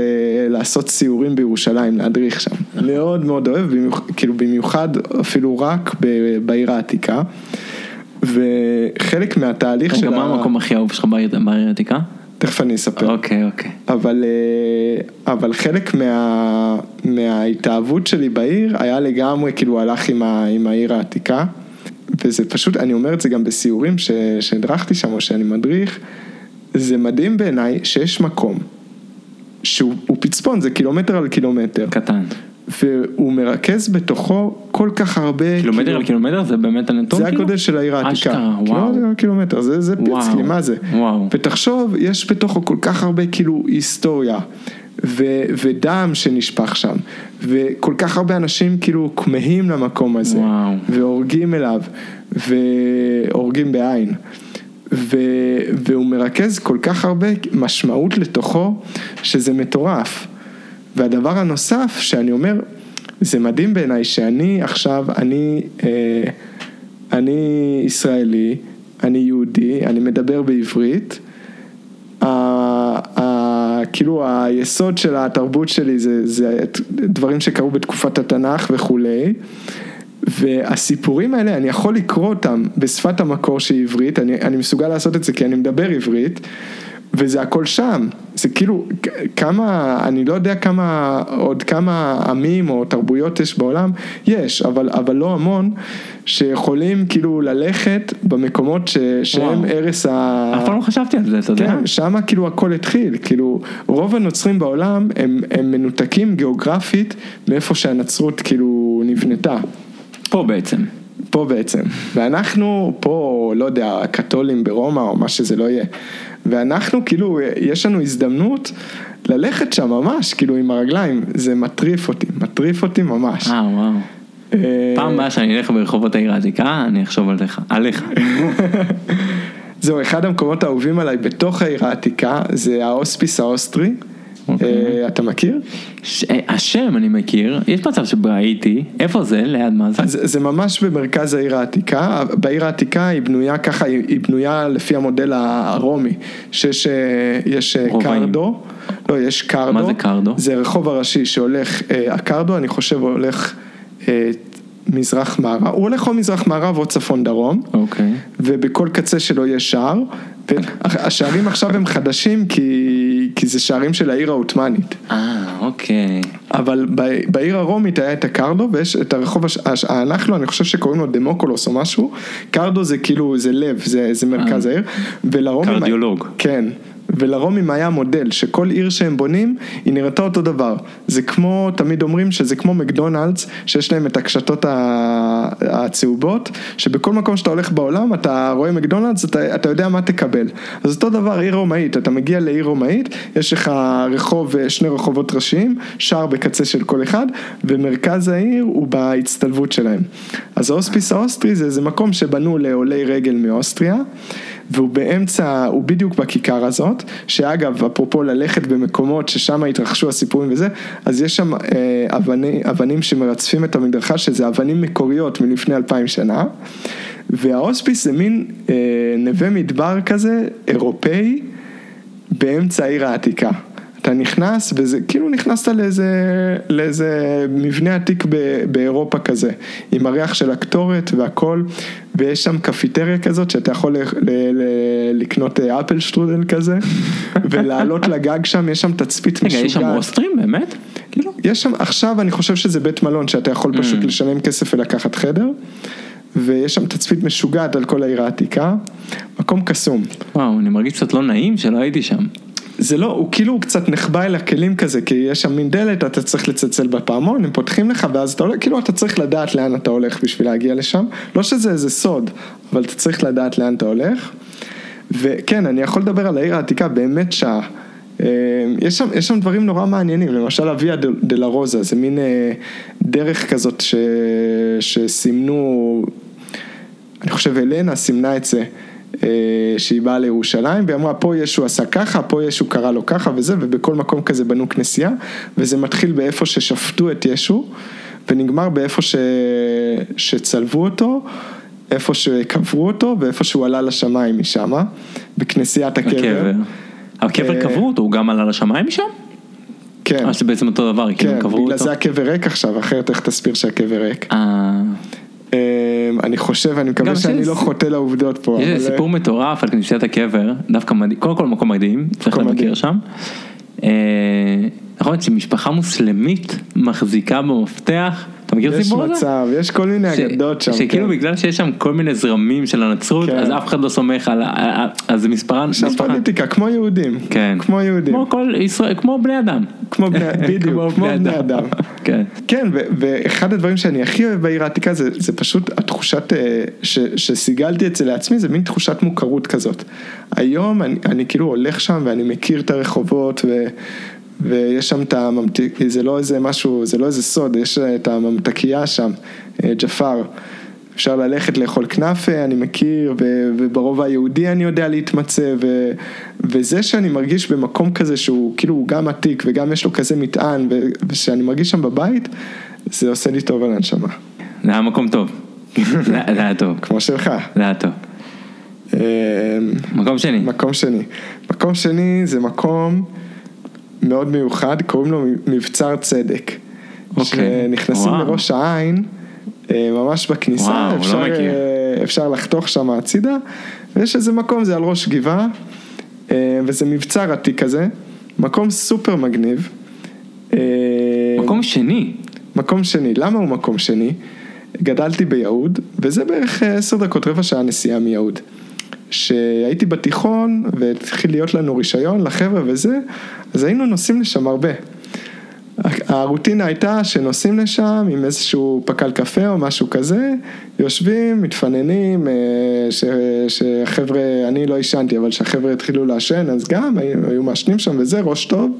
לעשות סיורים בירושלים, להדריך שם. מאוד מאוד אוהב, במיוח, כאילו במיוחד אפילו רק ב, בעיר העתיקה. וחלק מהתהליך של רגע, מה המקום הכי אהוב שלך בעיר העתיקה? תכף אני אספר. אוקיי, אוקיי. אבל, אה, אבל חלק מה, מההתאהבות שלי בעיר היה לגמרי, כאילו הלך עם, ה, עם העיר העתיקה. וזה פשוט, אני אומר את זה גם בסיורים ש- שהדרכתי שם או שאני מדריך, זה מדהים בעיניי שיש מקום שהוא הוא פצפון, זה קילומטר על קילומטר, קטן. והוא מרכז בתוכו כל כך הרבה... קילומטר כאילו- על קילומטר זה באמת הנתון? זה כאילו? הגודל של העיר העתיקה. אשכרה, וואו. קילומטר על קילומטר, זה, זה פיצקי, מה זה? וואו. ותחשוב, יש בתוכו כל כך הרבה כאילו היסטוריה, ו, ודם שנשפך שם, וכל כך הרבה אנשים כאילו כמהים למקום הזה, וואו. והורגים אליו, והורגים בעין. ו, והוא מרכז כל כך הרבה משמעות לתוכו, שזה מטורף. והדבר הנוסף שאני אומר, זה מדהים בעיניי שאני עכשיו, אני, אה, אני ישראלי, אני יהודי, אני מדבר בעברית. ה, ה, כאילו היסוד של התרבות שלי זה, זה דברים שקרו בתקופת התנ"ך וכולי. והסיפורים האלה, אני יכול לקרוא אותם בשפת המקור שהיא עברית, אני, אני מסוגל לעשות את זה כי אני מדבר עברית, וזה הכל שם. זה כאילו, כמה, אני לא יודע כמה, עוד כמה עמים או תרבויות יש בעולם, יש, אבל, אבל לא המון, שיכולים כאילו ללכת במקומות ש, שהם. ערש ה... אף פעם לא חשבתי על זה, אתה יודע? כן, שמה כאילו הכל התחיל, כאילו רוב הנוצרים בעולם הם, הם מנותקים גיאוגרפית מאיפה שהנצרות כאילו נבנתה, פה בעצם. פה בעצם, ואנחנו פה, לא יודע, הקתולים ברומא או מה שזה לא יהיה, ואנחנו כאילו, יש לנו הזדמנות ללכת שם ממש, כאילו עם הרגליים, זה מטריף אותי, מטריף אותי ממש. אה, וואו. אה, פעם הבאה שאני אלך ברחובות העיר העתיקה, אני אחשוב עליך. עליך. זהו, אחד המקומות האהובים עליי בתוך העיר העתיקה, זה ההוספיס האוסטרי, אתה מכיר? אה, השם אני מכיר, יש מצב שבו הייתי, איפה זה? ליד מה זה? זה ממש במרכז העיר העתיקה, בעיר העתיקה היא בנויה ככה, היא בנויה לפי המודל הרומי, שיש אה, אה. קרדו, לא, יש קרדו, מה זה קרדו? זה הרחוב הראשי שהולך, אה, הקרדו אני חושב הולך אה, מזרח מערב, הוא הולך או מזרח מערב או צפון דרום, אוקיי. ובכל קצה שלו יש שער, והשערים עכשיו הם חדשים כי, כי זה שערים של העיר העות'מאנית. אה, אוקיי. אבל ב- בעיר הרומית היה את הקרדו ויש את הרחוב הש- הש- הנחלו, אני חושב שקוראים לו דמוקולוס או משהו, קרדו זה כאילו, זה לב, זה, זה מרכז העיר, ולרומים... קרדיולוג. כן. ולרומים היה מודל שכל עיר שהם בונים היא נראתה אותו דבר. זה כמו, תמיד אומרים שזה כמו מקדונלדס, שיש להם את הקשתות הצהובות, שבכל מקום שאתה הולך בעולם אתה רואה מקדונלדס, אתה, אתה יודע מה תקבל. אז אותו דבר עיר רומאית, אתה מגיע לעיר רומאית, יש לך רחוב, שני רחובות ראשיים, שער בקצה של כל אחד, ומרכז העיר הוא בהצטלבות שלהם. אז ההוספיס האוסטרי זה איזה מקום שבנו לעולי רגל מאוסטריה. והוא באמצע, הוא בדיוק בכיכר הזאת, שאגב, אפרופו ללכת במקומות ששם התרחשו הסיפורים וזה, אז יש שם אה, אבני, אבנים שמרצפים את המדרכה, שזה אבנים מקוריות מלפני אלפיים שנה, וההוספיס זה מין אה, נווה מדבר כזה, אירופאי, באמצע העיר העתיקה. אתה נכנס, וזה כאילו נכנסת לאיזה, לאיזה מבנה עתיק ב, באירופה כזה, עם הריח של הקטורת והכל, ויש שם קפיטריה כזאת שאתה יכול ל, ל, ל, לקנות אה, אפל שטרודל כזה, ולעלות לגג שם, יש שם תצפית רגע, משוגעת. יש שם אוסטרים באמת? כאילו? יש שם, עכשיו אני חושב שזה בית מלון, שאתה יכול פשוט Mm. לשלם כסף ולקחת חדר, ויש שם תצפית משוגעת על כל העיר העתיקה, מקום קסום. וואו, אני מרגיש קצת לא נעים שלא הייתי שם. זה לא, הוא כאילו קצת נחבא אל הכלים כזה, כי יש שם מין דלת, אתה צריך לצלצל בפעמון, הם פותחים לך, ואז אתה הולך, כאילו אתה צריך לדעת לאן אתה הולך בשביל להגיע לשם. לא שזה איזה סוד, אבל אתה צריך לדעת לאן אתה הולך. וכן, אני יכול לדבר על העיר העתיקה באמת שעה. אה, יש שם, יש שם דברים נורא מעניינים, למשל דה רוזה, זה מין אה, דרך כזאת ש, שסימנו, אני חושב אלנה סימנה את זה, שהיא באה לירושלים, והיא אמרה פה ישו עשה ככה, פה ישו קרא לו ככה וזה, ובכל מקום כזה בנו כנסייה, וזה מתחיל באיפה ששפטו את ישו, ונגמר באיפה ש... שצלבו אותו. איפה שקברו אותו ואיפה שהוא עלה לשמיים משם, בכנסיית הקבר. הקבר. הקבר אה, קברו אותו, הוא גם עלה לשמיים משם? כן, אה, שזה בעצם אותו דבר, כאילו כן, הם קברו בגלל אותו? זה הקבר ריק עכשיו, אחרת איך תסביר שהקבר ריק. אה, אני חושב, אני מקווה שאני לא חוטא לעובדות פה. יש איזה סיפור מטורף על כנסיית הקבר, דווקא מדהים, קודם כל מקום מדהים, צריך לבקר. שם. אה, נכון שמשפחה מוסלמית מחזיקה במפתח, אתה מכיר את יש הסיפור הזה? מצב, יש כל מיני אגדות שם. שכאילו כן. בגלל שיש שם כל מיני זרמים של הנצרות, כן. אז אף אחד לא סומך על, ה- אז זה מספרן, שם פוליטיקה, כמו יהודים. כן, כמו יהודים. כמו כל ישראל, כמו בני אדם, כמו בני, בדיוק, כמו בני אדם. כן, כן, ואחד הדברים שאני הכי אוהב בעיר העתיקה זה, זה פשוט התחושת, אה, ש- שסיגלתי זה לעצמי, זה מין תחושת מוכרות כזאת. היום אני, אני כאילו הולך שם ואני מכיר את הרחובות ו, ויש שם את הממתיק, זה לא איזה משהו, זה לא איזה סוד, יש את הממתקייה שם, אה, ג'פר. אפשר ללכת לאכול כנאפה, אני מכיר, ו- וברובע היהודי אני יודע להתמצא, ו- וזה שאני מרגיש במקום כזה שהוא כאילו הוא גם עתיק וגם יש לו כזה מטען, ו- ושאני מרגיש שם בבית, זה עושה לי טוב על הנשמה, זה היה מקום טוב, זה היה טוב, כמו שלך. זה היה טוב. אה, מקום שני, מקום שני. מקום שני זה מקום מאוד מיוחד, קוראים לו מבצר צדק. אוקיי. שנכנסים וואו. לראש העין, אה, ממש בכניסה, וואו, לא אפשר, מכיר. אה, אפשר לחתוך שם הצידה, ויש איזה מקום, זה על ראש גבעה, אה, וזה מבצר עתיק כזה, מקום סופר מגניב. מקום שני, מקום שני, למה הוא מקום שני? גדלתי ביהוד, וזה בערך עשר דקות, רבע שעה נסיעה מיהוד. כשהייתי בתיכון והתחיל להיות לנו רישיון לחבר'ה וזה, אז היינו נוסעים לשם הרבה. הרוטינה הייתה שנוסעים לשם עם איזשהו פקל קפה או משהו כזה, יושבים, מתפננים, אה, ש- שחבר'ה, אני לא עישנתי, אבל שהחבר'ה התחילו לעשן, אז גם היו, היו מעשנים שם וזה, ראש טוב.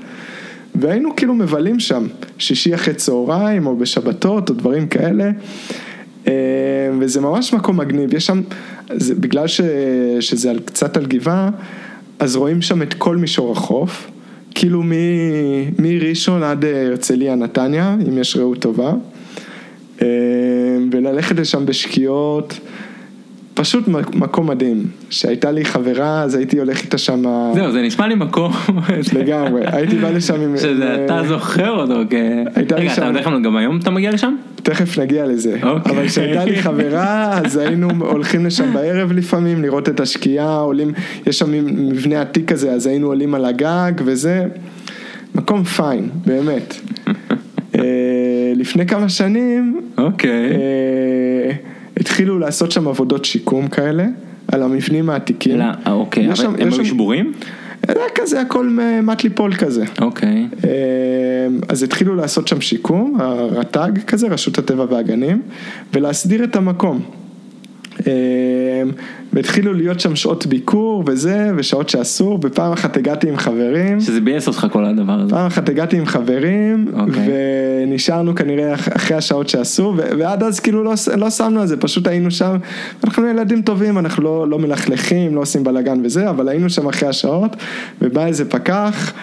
והיינו כאילו מבלים שם, שישי אחרי צהריים או בשבתות או דברים כאלה. אה, וזה ממש מקום מגניב, יש שם, זה, בגלל ש, שזה על, קצת על גבעה, אז רואים שם את כל מישור החוף, כאילו מראשון עד אה, הרצליה נתניה, אם יש ראות טובה, אה, וללכת לשם בשקיעות, פשוט מקום מדהים, שהייתה לי חברה, אז הייתי הולך איתה שם, זהו זה נשמע לי מקום, לגמרי, הייתי בא לשם עם... שזה אתה אה, זוכר אותו, כ- הייתה לי רגע אתה הולך לנו גם היום אתה מגיע לשם? תכף נגיע לזה. אוקיי. אבל כשהייתה לי חברה, אז היינו הולכים לשם בערב לפעמים, לראות את השקיעה, עולים, יש שם מבנה עתיק כזה, אז היינו עולים על הגג וזה. מקום פיין, באמת. אה, לפני כמה שנים, אוקיי. אה, התחילו לעשות שם עבודות שיקום כאלה, על המבנים העתיקים. לא, אוקיי, יש אבל שם- הם היו שבורים? היה כזה הכל מט ליפול כזה. אוקיי. אה, אז התחילו לעשות שם שיקום, הרט"ג כזה, רשות הטבע והגנים, ולהסדיר את המקום. אה, והתחילו להיות שם שעות ביקור וזה, ושעות שאסור, ופעם אחת הגעתי עם חברים. שזה ביאס אותך כל הדבר הזה. פעם אחת הגעתי עם חברים, אוקיי. ונשארנו כנראה אח- אחרי השעות שאסור, ו- ועד אז כאילו לא, לא שמנו על זה, פשוט היינו שם, אנחנו ילדים טובים, אנחנו לא, לא מלכלכים, לא עושים בלאגן וזה, אבל היינו שם אחרי השעות, ובא איזה פקח,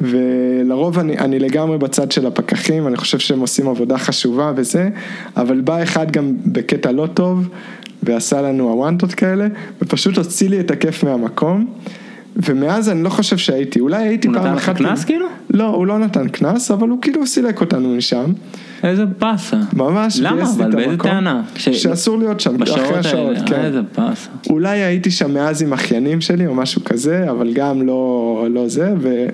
ולרוב אני, אני לגמרי בצד של הפקחים, אני חושב שהם עושים עבודה חשובה וזה, אבל בא אחד גם בקטע לא טוב, ועשה לנו הוואנטות כאלה, ופשוט הוציא לי את הכיף מהמקום. ומאז אני לא חושב שהייתי, אולי הייתי הוא פעם נתן לך אחת... קנס כאילו? לא, הוא לא נתן קנס, אבל הוא כאילו סילק אותנו משם. איזה באסה. ממש למה אבל? באיזה. טענה? ש- שאסור להיות שם, אחרי בשעות השעות, האלה, כן. איזה באסה. אולי הייתי שם מאז עם אחיינים שלי או משהו כזה, אבל גם לא, לא זה, ו...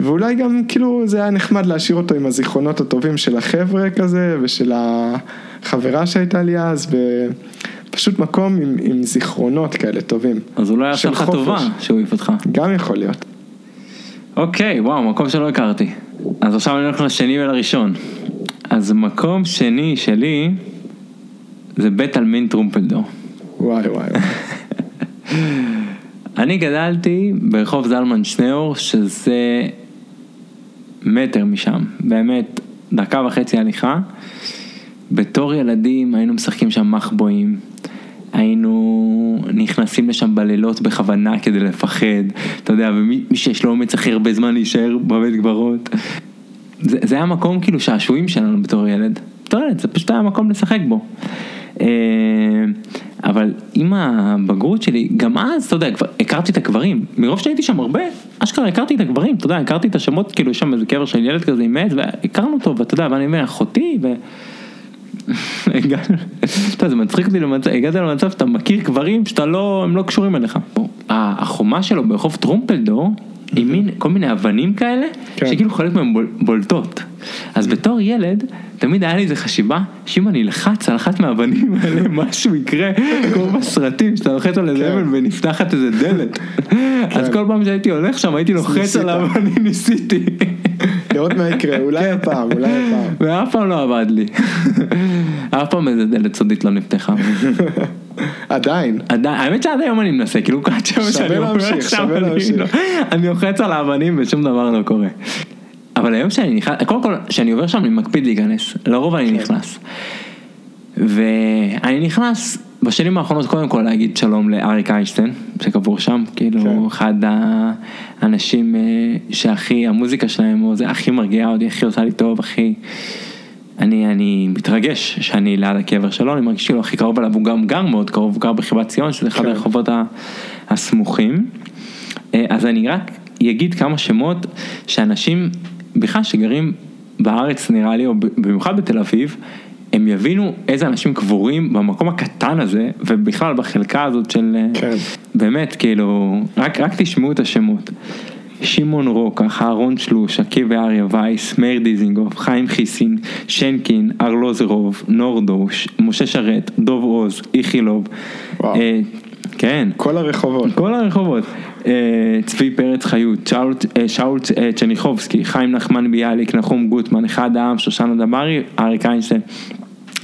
ואולי גם כאילו זה היה נחמד להשאיר אותו עם הזיכרונות הטובים של החבר'ה כזה, ושל החברה שהייתה לי אז, ופשוט מקום עם, עם זיכרונות כאלה טובים. אז הוא יעשה של לך. טובה שהוא העיף אותך. גם יכול להיות. אוקיי, וואו, מקום שלא הכרתי. אז עכשיו אני הולך לשני ולראשון. אז מקום שני שלי זה בית עלמין טרומפלדור. וואי וואי וואי. אני גדלתי ברחוב זלמן שניאור, שזה מטר משם, באמת, דקה וחצי הליכה. בתור ילדים היינו משחקים שם מחבואים, היינו נכנסים לשם בלילות בכוונה כדי לפחד, אתה יודע, ומי מי שיש לו אומץ הכי הרבה זמן להישאר בבית קברות. זה, זה היה מקום כאילו שעשועים שלנו בתור ילד. בתור ילד, זה פשוט היה מקום לשחק בו. אה, אבל עם הבגרות שלי, גם אז, אתה יודע, כבר הכרתי את הקברים. מרוב שהייתי שם הרבה, אשכרה הכרתי את הקברים, אתה יודע, הכרתי את השמות, כאילו יש שם איזה קבר של ילד כזה עם עץ, והכרנו אותו, ואתה יודע, ואני אומר, אחותי, ו... אתה זה מצחיק אותי למצב, הגעת למצב שאתה מכיר קברים שאתה לא, הם לא קשורים אליך. החומה שלו ברחוב טרומפלדור, עם מין, כל מיני אבנים כאלה, כן. שכאילו חלק מהן בול- בולטות. אז בתור ילד, תמיד היה לי איזה חשיבה, שאם אני אלחץ על אחת מהאבנים האלה, משהו יקרה, כמו בסרטים, שאתה לוחץ על איזה כן. אבן ונפתחת איזה דלת. אז כל פעם שהייתי הולך שם, הייתי לוחץ. על האבנים, ניסיתי. לראות מה יקרה, אולי הפעם, אולי הפעם. ואף פעם לא עבד לי. אף פעם איזה דלת סודית לא נפתחה. עדיין. עדיין, האמת שעד היום אני מנסה, כאילו עד שם שאני אומר להמשיך, עכשיו, שווה אני להמשיך. לא- אני לוחץ על האבנים ושום דבר לא קורה. אבל היום שאני נכנס, קודם כל, כשאני עובר שם אני מקפיד להיכנס, לרוב אני נכנס. ואני נכנס בשנים האחרונות קודם כל להגיד שלום לאריק איינשטיין, שקבור שם, כאילו כן. אחד האנשים אה, שהכי, המוזיקה שלהם, או זה הכי מרגיעה אותי, הכי עושה לי טוב, הכי... אני, אני מתרגש שאני ליד הקבר שלו, אני מרגיש כאילו הכי קרוב אליו, הוא גם גר מאוד קרוב, הוא גר בחיבת ציון, שזה אחד כן. הרחובות הסמוכים. אה, אז אני רק אגיד כמה שמות שאנשים בכלל שגרים בארץ נראה לי, או במיוחד בתל אביב, הם יבינו איזה אנשים קבורים במקום הקטן הזה, ובכלל בחלקה הזאת של... אה, כן. באמת, כאילו, רק, רק תשמעו את השמות. שמעון רוקח, אהרון שלוש, עקיבא אריה וייס, מאיר דיזינגוף, חיים חיסין, שנקין, ארלוזרוב, נורדוש, משה שרת, דוב עוז, איכילוב. וואו. אה, כן. כל הרחובות. כל הרחובות. אה, צבי פרץ חיות, שאול, אה, שאול אה, צ'ניחובסקי, חיים נחמן ביאליק, נחום גוטמן, אחד העם, שושנה דברי, אריק איינשטיין.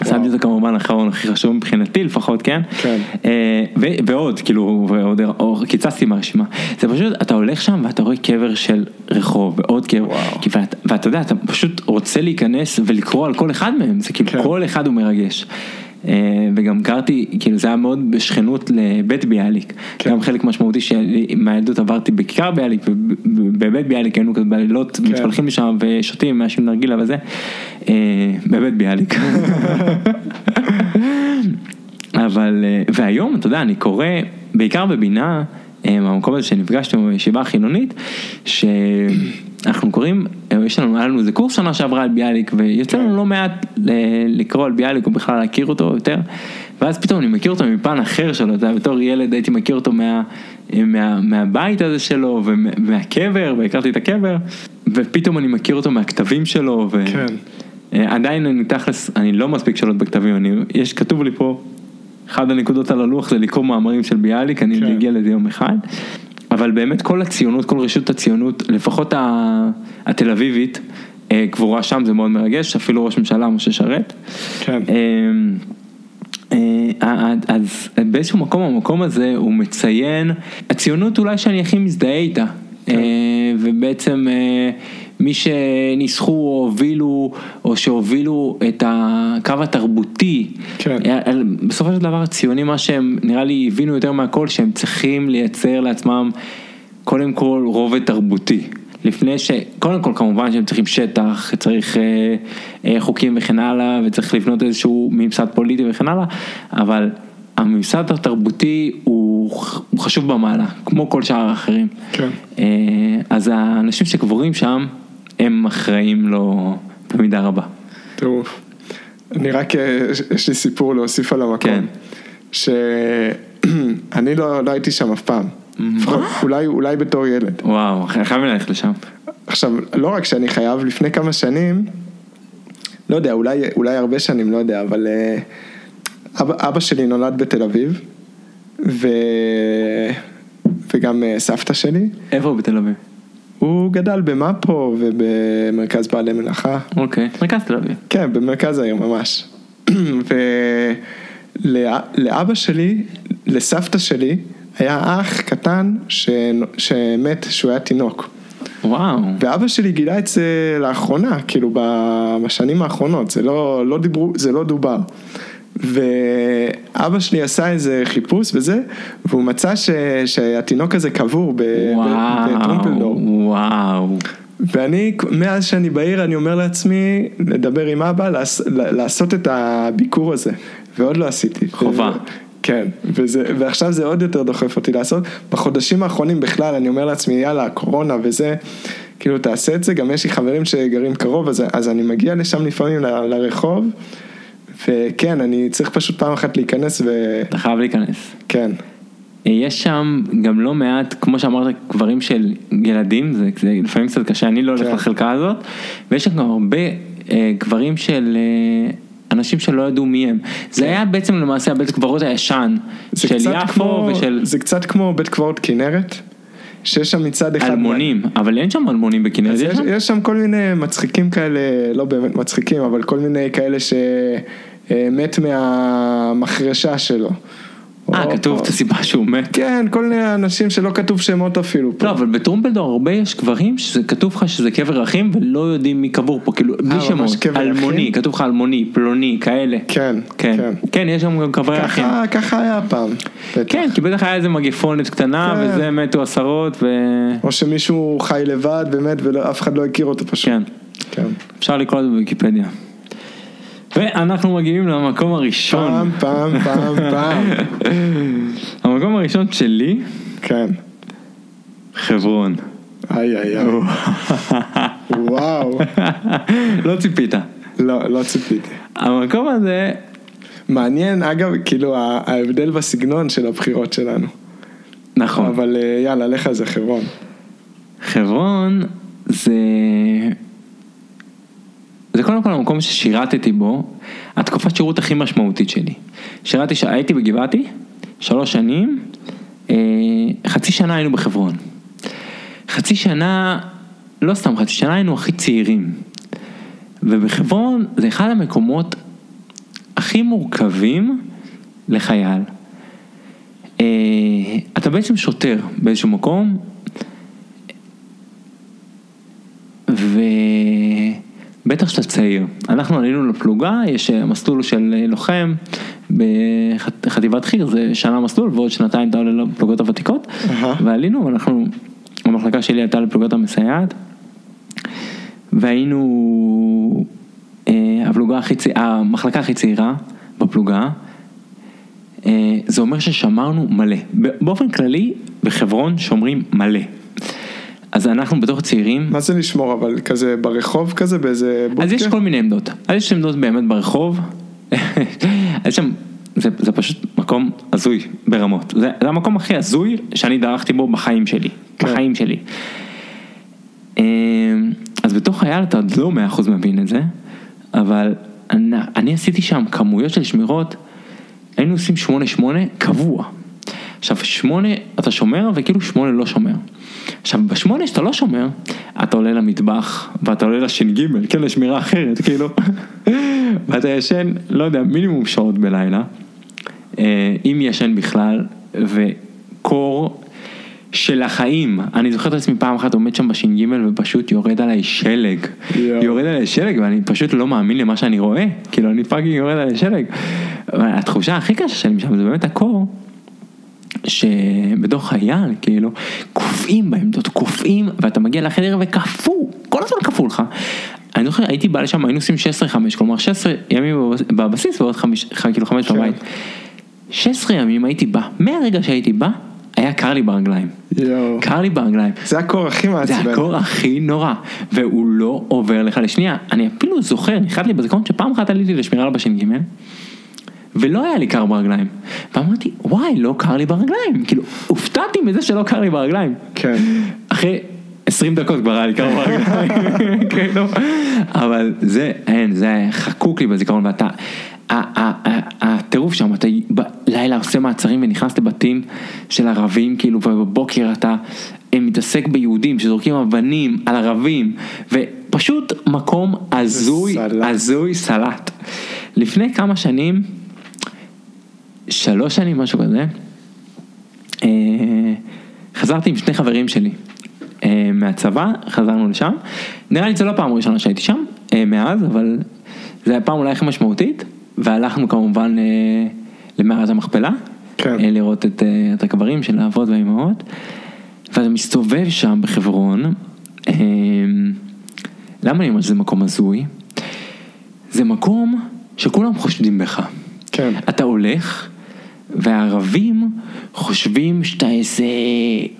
שמתי זה כמובן אחרון הכי חשוב מבחינתי לפחות, כן? כן. אה, ו- ועוד, כאילו, ועוד, או, קיצצתי מהרשימה. זה פשוט, אתה הולך שם ואתה רואה קבר של רחוב, ועוד קבר. כי ואת- ואתה יודע, אתה פשוט רוצה להיכנס ולקרוא על כל אחד מהם, זה כאילו, כן. כל אחד הוא מרגש. אה, וגם גרתי, כאילו זה היה מאוד בשכנות לבית ביאליק, כן. גם חלק משמעותי שמהילדות עברתי בכיכר ביאליק, ובבית ביאליק היינו כזה בלילות כן. מתפלחים לשם ושותים, מעשנים נרגילה וזה, אה, בבית ביאליק. אבל, אה, והיום, אתה יודע, אני קורא, בעיקר בבינה, מהמקום הזה שנפגשתי בישיבה החילונית, ש... אנחנו קוראים, אה, יש לנו, היה לנו איזה קורס שנה שעברה על ביאליק, ויוצא לנו לא מעט ל- לקרוא על ביאליק, או בכלל להכיר אותו יותר, ואז פתאום אני מכיר אותו מפן אחר שלו, אתה יודע, בתור ילד הייתי מכיר אותו מה, מה, מהבית הזה שלו, ומהקבר, והכרתי את הקבר, ופתאום אני מכיר אותו מהכתבים שלו, ו... כן. אה, עדיין אני תכלס, אני לא מספיק שולט בכתבים, אני, יש, כתוב לי פה, אחת הנקודות על הלוח זה לקרוא מאמרים של ביאליק, אני כן. אגיע לזה יום אחד. אבל באמת כל הציונות, כל רשות הציונות, לפחות התל אביבית, אה, קבורה שם זה מאוד מרגש, אפילו ראש ממשלה משה שרת. כן. אה, אה, אז באיזשהו מקום המקום הזה הוא מציין, הציונות אולי שאני הכי מזדהה איתה. כן. ובעצם מי שניסחו או הובילו, או שהובילו את הקו התרבותי, כן. בסופו של דבר הציונים מה שהם נראה לי הבינו יותר מהכל שהם צריכים לייצר לעצמם קודם כל רובד תרבותי. לפני ש... קודם כל כמובן שהם צריכים שטח, צריך אה, אה, חוקים וכן הלאה, וצריך לבנות איזשהו ממסד פוליטי וכן הלאה, אבל הממסד התרבותי הוא, הוא חשוב במעלה, כמו כל שאר האחרים. כן. אה, אז האנשים שקבורים שם, הם אחראים לו במידה רבה. טירוף. אני רק, אה, יש- לי סיפור להוסיף על המקום. כן. שאני לא, לא הייתי שם אף פעם. לפחות אולי, אולי בתור ילד. וואו, חייבים ללכת לשם. עכשיו, לא רק שאני חייב, לפני כמה שנים, לא יודע, אולי, אולי הרבה שנים, לא יודע, אבל אה, אבא, אבא שלי נולד בתל אביב, ו... וגם אה, סבתא שלי. איפה בתל אביב? הוא גדל במאפו ובמרכז בעלי מלאכה. אוקיי, מרכז תל אביב. כן, במרכז העיר ממש. ולאבא שלי, לסבתא שלי, היה אח קטן ש... שמת כשהוא היה תינוק. וואו. ואבא שלי גילה את זה לאחרונה, כאילו בשנים האחרונות, זה לא, לא דיברו, זה לא דובר. ואבא שלי עשה איזה חיפוש וזה, והוא מצא ש, שהתינוק הזה קבור ב- בטרומפלדור. וואו. ואני, מאז שאני בעיר, אני אומר לעצמי, לדבר עם אבא, לעש, לעשות את הביקור הזה, ועוד לא עשיתי. חובה. כן, וזה, ועכשיו זה עוד יותר דוחף אותי לעשות. בחודשים האחרונים בכלל, אני אומר לעצמי, יאללה, קורונה וזה, כאילו תעשה את זה, גם יש לי חברים שגרים קרוב, אז, אז אני מגיע לשם לפעמים ל, לרחוב, וכן, אני צריך פשוט פעם אחת להיכנס, אתה חייב להיכנס. וכן, יש שם גם לא מעט, כמו שאמרת, קברים של ילדים, זה, זה לפעמים קצת קשה, אני לא הולך כן. לחלקה הזאת, ויש שם גם הרבה אה, קברים של אה, אנשים שלא ידעו מי הם. זה היה בעצם למעשה הבית קברות הישן של יפו כמו, ושל זה קצת כמו בית קברות כינרת, שיש שם מצד אחד... אלמונים, אבל אין שם אלמונים בכנרת, יש יש, שם? כל מיני מצחיקים כאלה, לא באמת מצחיקים, אבל כל מיני כאלה שמת מהמחרשה שלו. אה, כתוב את הסיבה שהוא מת. כן, כל מיני אנשים שלא כתוב שמות אפילו. פה. לא, אבל בטרומפלדור הרבה יש קברים שכתוב לך שזה קבר אחים ולא יודעים מי קבור פה, כאילו, בלי ממש שמות, אלמוני? כתוב לך אלמוני, פלוני, כאלה. כן, כן, כן. כן, יש שם גם קברי אחים. ככה, היה פעם. כן, כי בטח היה איזה מגפונת קטנה כן. וזה מתו עשרות ו... או שמישהו חי לבד באמת ואף אחד לא הכיר אותו פשוט. כן, כן. אפשר לקרוא את זה בוויקיפדיה. ואנחנו מגיעים למקום הראשון. פעם, פעם, פעם, פעם. המקום הראשון שלי, כן. חברון. איי איי איי. וואו. לא ציפית. לא, לא ציפיתי. המקום הזה, מעניין, אגב, כאילו ההבדל בסגנון של הבחירות שלנו. נכון, אבל אה, יאללה, לך על זה חברון. חברון זה... זה קודם כל המקום ששירתתי בו, התקופת שירות הכי משמעותית שלי. שירתי. הייתי בגבעתי, שלוש שנים, אה, חצי שנה היינו בחברון. חצי שנה, לא סתם חצי שנה, היינו הכי צעירים. ובחברון זה אחד המקומות הכי מורכבים לחייל. אה, אתה בעצם שוטר באיזשהו מקום, ובטח שאתה צעיר. אנחנו עלינו לפלוגה, יש אה, מסלול של אה, לוחם בחטיבת חי"ר, זה שנה מסלול ועוד שנתיים אתה עולה לפלוגות הוותיקות, אהה. ועלינו, אנחנו, המחלקה שלי הייתה לפלוגות המסייעת, והיינו אה, הפלוגה הכי המחלקה הכי צעירה בפלוגה. אה, זה אומר ששמרנו מלא. באופן כללי, בחברון שומרים מלא. אז אנחנו בתור צעירים, מה זה לשמור אבל כזה ברחוב כזה באיזה בודקה? אז יש כל מיני עמדות, אז יש עמדות באמת ברחוב, אז שם, זה, זה פשוט מקום הזוי ברמות, זה, זה המקום הכי הזוי שאני דרכתי בו בחיים שלי, כן. בחיים שלי. אמ, אז בתור חייל אתה עוד לא מאה אחוז מבין את זה, אבל אני, אני עשיתי שם כמויות של שמירות, היינו עושים שמונה שמונה קבוע. עכשיו שמונה אתה שומר וכאילו שמונה לא שומר. עכשיו בשמונה שאתה לא שומר, אתה עולה למטבח ואתה עולה לש"ג, כן לשמירה אחרת כאילו, ואתה ישן, לא יודע, מינימום שעות בלילה, אה, אם ישן בכלל, וקור של החיים, אני זוכר את עצמי פעם אחת עומד שם בש"ג ופשוט יורד עליי שלג, יואו. יורד עליי שלג ואני פשוט לא מאמין למה שאני רואה, כאילו אני fucking יורד עליי שלג. התחושה הכי קשה שלי שם זה באמת הקור. שבתור חייל, כאילו, קופאים בעמדות, קופאים, ואתה מגיע לחדר וקפוא, כל הזמן קפוא לך. אני זוכר, הייתי בא לשם, היינו עושים 16-5, כלומר 16 ימים בבס- בבסיס ועוד 5, כאילו 5 כן. בבית. 16 ימים הייתי בא, מהרגע שהייתי בא, היה קר לי ברגליים. יואו. קר לי ברגליים. זה הקור הכי זה מעצבן. הקור הכי נורא, והוא לא עובר לך לשנייה. אני אפילו זוכר, נחרט לי בזיכרון שפעם אחת עליתי לשמירה בש"ג, ולא היה לי קר ברגליים. ואמרתי, וואי, לא קר לי ברגליים. כאילו, הופתעתי מזה שלא קר לי ברגליים. כן. אחרי 20 דקות כבר היה לי קר ברגליים, כאילו. אבל זה, אין, זה חקוק לי בזיכרון, ואתה, הטירוף שם, אתה בלילה עושה מעצרים ונכנס לבתים של ערבים, כאילו, ובבוקר אתה מתעסק ביהודים שזורקים אבנים על ערבים, ופשוט מקום הזוי. הזוי סלט. לפני כמה שנים, שלוש שנים, משהו כזה, אה, חזרתי עם שני חברים שלי אה, מהצבא, חזרנו לשם. נראה לי זו לא פעם ראשונה שהייתי שם, אה, מאז, אבל זה הפעם אולי הכי משמעותית. והלכנו כמובן אה, למערת המכפלה, כן. אה, לראות את, אה, את הקברים של האבות והאימהות. ואתה מסתובב שם בחברון, אה, למה אני אומר שזה מקום הזוי? זה מקום שכולם חושדים בך. כן. אתה הולך, והערבים חושבים שאתה איזה...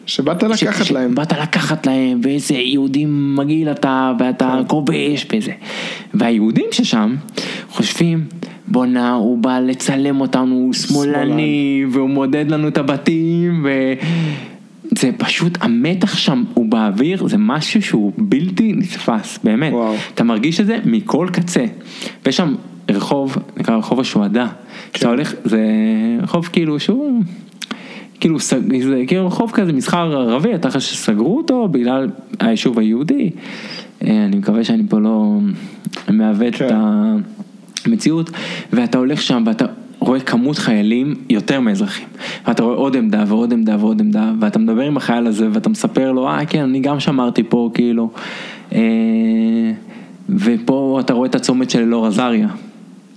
שבאת לקחת ש- להם. שבאת לקחת להם, ואיזה יהודי מגעיל אתה, ואתה כן. כובש וזה. והיהודים ששם חושבים, בואנה, הוא בא לצלם אותנו, הוא שמאלני, והוא מודד לנו את הבתים, ו... זה פשוט, המתח שם הוא באוויר, זה משהו שהוא בלתי נתפס, באמת. וואו. אתה מרגיש את זה מכל קצה. ויש שם רחוב, נקרא רחוב השועדה. כשאתה הולך, זה רחוב כאילו שהוא, כאילו, זה כאילו רחוב כזה מסחר ערבי, אתה חושב שסגרו אותו בגלל היישוב היהודי. אה, אני מקווה שאני פה לא מעוות כן. את המציאות. ואתה הולך שם ואתה רואה כמות חיילים יותר מאזרחים. ואתה רואה עוד עמדה ועוד עמדה ועוד עמדה, ואתה מדבר עם החייל הזה ואתה מספר לו, אה כן, אני גם שמרתי פה, כאילו. אה, ופה אתה רואה את הצומת של אלאור עזריה.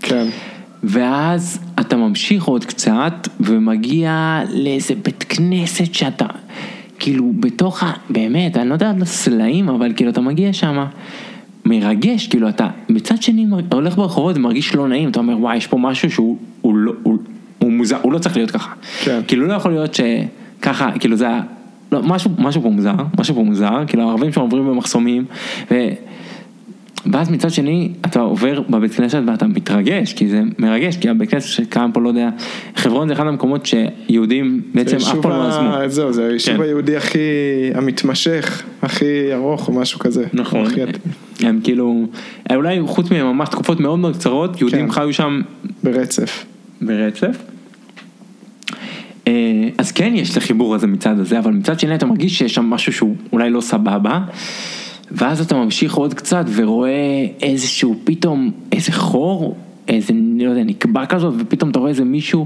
כן. ואז אתה ממשיך עוד קצת ומגיע לאיזה בית כנסת שאתה כאילו בתוך ה... באמת, אני לא יודע על הסלעים, אבל כאילו אתה מגיע שם מרגש, כאילו אתה מצד שני אתה הולך ברחובות ומרגיש לא נעים, אתה אומר וואי יש פה משהו שהוא הוא לא, הוא, הוא מוזר, הוא לא צריך להיות ככה. כן. כאילו לא יכול להיות שככה, כאילו זה ה... לא, משהו, משהו פה מוזר, משהו פה מוזר, כאילו הערבים שם עוברים במחסומים, ו... ואז מצד שני, אתה עובר בבית כנסת ואתה מתרגש, כי זה מרגש, כי הבית כנסת שקיים פה, לא יודע, חברון זה אחד המקומות שיהודים בעצם אף פעם לא עזבו. זהו, זה היישוב כן. היהודי הכי המתמשך, הכי ארוך או משהו כזה. נכון, הכי- הם כאילו, אולי חוץ מממש תקופות מאוד מאוד קצרות, יהודים כן. חיו שם ברצף. ברצף. אה, אז כן יש את החיבור הזה מצד הזה, אבל מצד שני אתה מרגיש שיש שם משהו שהוא אולי לא סבבה, ואז אתה ממשיך עוד קצת ורואה איזשהו פתאום, איזה חור, איזה, לא יודע, נקבע כזאת, ופתאום אתה רואה איזה מישהו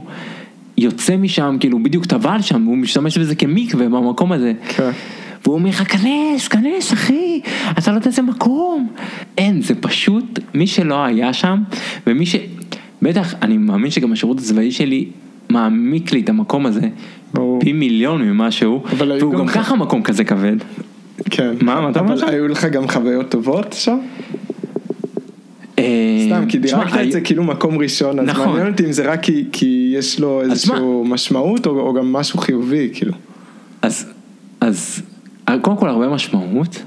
יוצא משם, כאילו בדיוק טבל שם, והוא משתמש בזה כמקווה במקום הזה. כן. והוא אומר לך, כנס, כנס אחי, אתה לא יודע איזה מקום. אין, זה פשוט, מי שלא היה שם, ומי ש... בטח, אני מאמין שגם השירות הצבאי שלי מעמיק לי את המקום הזה, ברור. פי מיליון היו והוא גם גם ככה מקום כזה כבד. כן. מה, מה אתה אומר? היו לך גם חוויות טובות שם? אה, סתם, כי דירקת את זה כאילו מקום ראשון, אז נכון. מעניין אותי אם זה רק כי- יש לו אז איזשהו משמעות או גם משהו חיובי, כאילו. אז, אז קודם כל הרבה משמעות,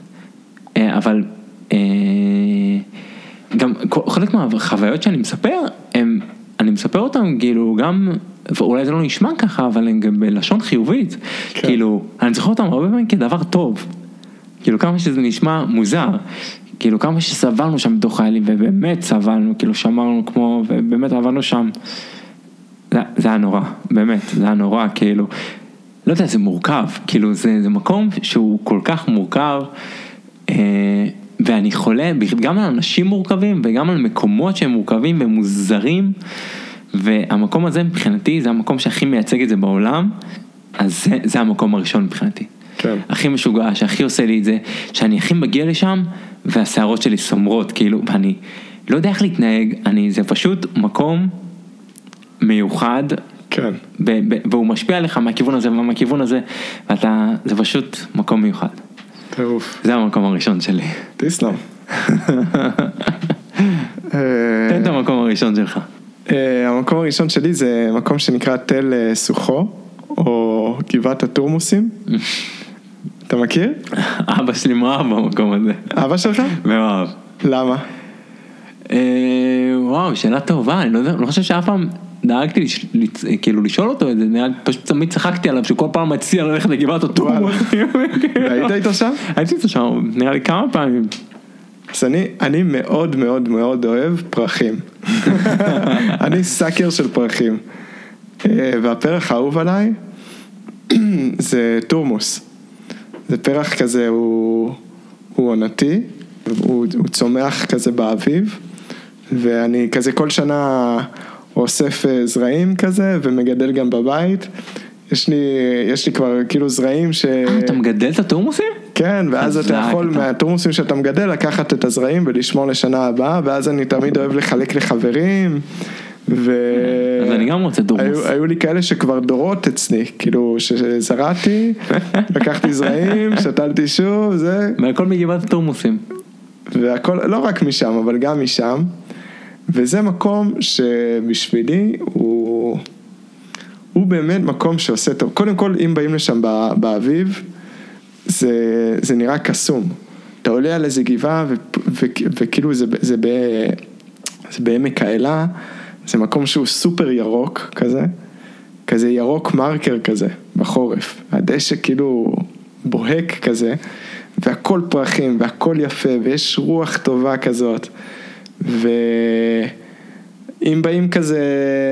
אה, אבל אה, גם חלק מהחוויות שאני מספר, הם, אני מספר אותם כאילו גם, ואולי זה לא נשמע ככה, אבל הם גם בלשון חיובית. כן. כאילו, אני זוכר אותם הרבה פעמים כדבר טוב. כאילו כמה שזה נשמע מוזר, כאילו כמה שסבלנו שם בתוך חיילים, ובאמת סבלנו, כאילו שמרנו כמו, ובאמת עבדנו שם. זה, היה נורא, באמת, זה היה נורא, כאילו, לא יודע, זה מורכב, כאילו זה, זה מקום שהוא כל כך מורכב, אה, ואני חולה גם על אנשים מורכבים וגם על מקומות שהם מורכבים ומוזרים, והמקום הזה מבחינתי זה המקום שהכי מייצג את זה בעולם, אז זה, זה המקום הראשון מבחינתי. כן. הכי משוגע, שהכי עושה לי את זה, שאני הכי מגיע לשם והשערות שלי סומרות, כאילו, ואני לא יודע איך להתנהג, אני, זה פשוט מקום מיוחד, כן. ב, ב, והוא משפיע עליך מהכיוון הזה ומהכיוון הזה, ואתה, זה פשוט מקום מיוחד. טירוף. זה המקום הראשון שלי. תסלם. תן את המקום הראשון שלך. אה, המקום הראשון שלי זה מקום שנקרא תל אה, סוחו, או גבעת התורמוסים. אתה מכיר? אבא שלי מאוהב במקום הזה, אבא שלך? מאוהב. למה? אה, וואו, שאלה טובה, אני לא לא חושב שאף פעם דאגתי לש- לצ- כאילו לשאול אותו את זה, פשוט תמיד צחקתי עליו שהוא כל פעם מציע ללכת לגבעת התורמוס. היית איתו שם? הייתי איתו שם, נראה לי כמה פעמים. אז אני, אני מאוד מאוד מאוד אוהב פרחים. אני סאקר של פרחים. אה, והפרח האהוב עליי זה תורמוס. זה פרח כזה, הוא, הוא עונתי, הוא, הוא צומח כזה באביב, ואני כזה כל שנה אוסף אה, זרעים כזה, ומגדל גם בבית. יש לי, יש לי כבר כאילו זרעים ש... אה, אתה מגדל את התורמוסים? כן, ואז אתה יכול אתה. מהתורמוסים שאתה מגדל לקחת את הזרעים ולשמור לשנה הבאה, ואז אני תמיד אוהב לחלק לחברים, ו... אז אני גם רוצה תורמוס. היו, היו לי כאלה שכבר דורות אצלי, כאילו שזרעתי, לקחתי זרעים, שתלתי שוב, זה, והכל מגבעת התורמוסים. והכל, לא רק משם, אבל גם משם, וזה מקום שבשבילי הוא, הוא באמת מקום שעושה טוב. קודם כל, אם באים לשם בא- באביב, זה, זה נראה קסום. אתה עולה על איזה גבעה, וכאילו זה, זה, ב, זה בעמק האלה, זה מקום שהוא סופר ירוק כזה, כזה ירוק מרקר כזה, בחורף. הדשא כאילו בוהק כזה, והכל פרחים, והכל יפה, ויש רוח טובה כזאת. ואם באים כזה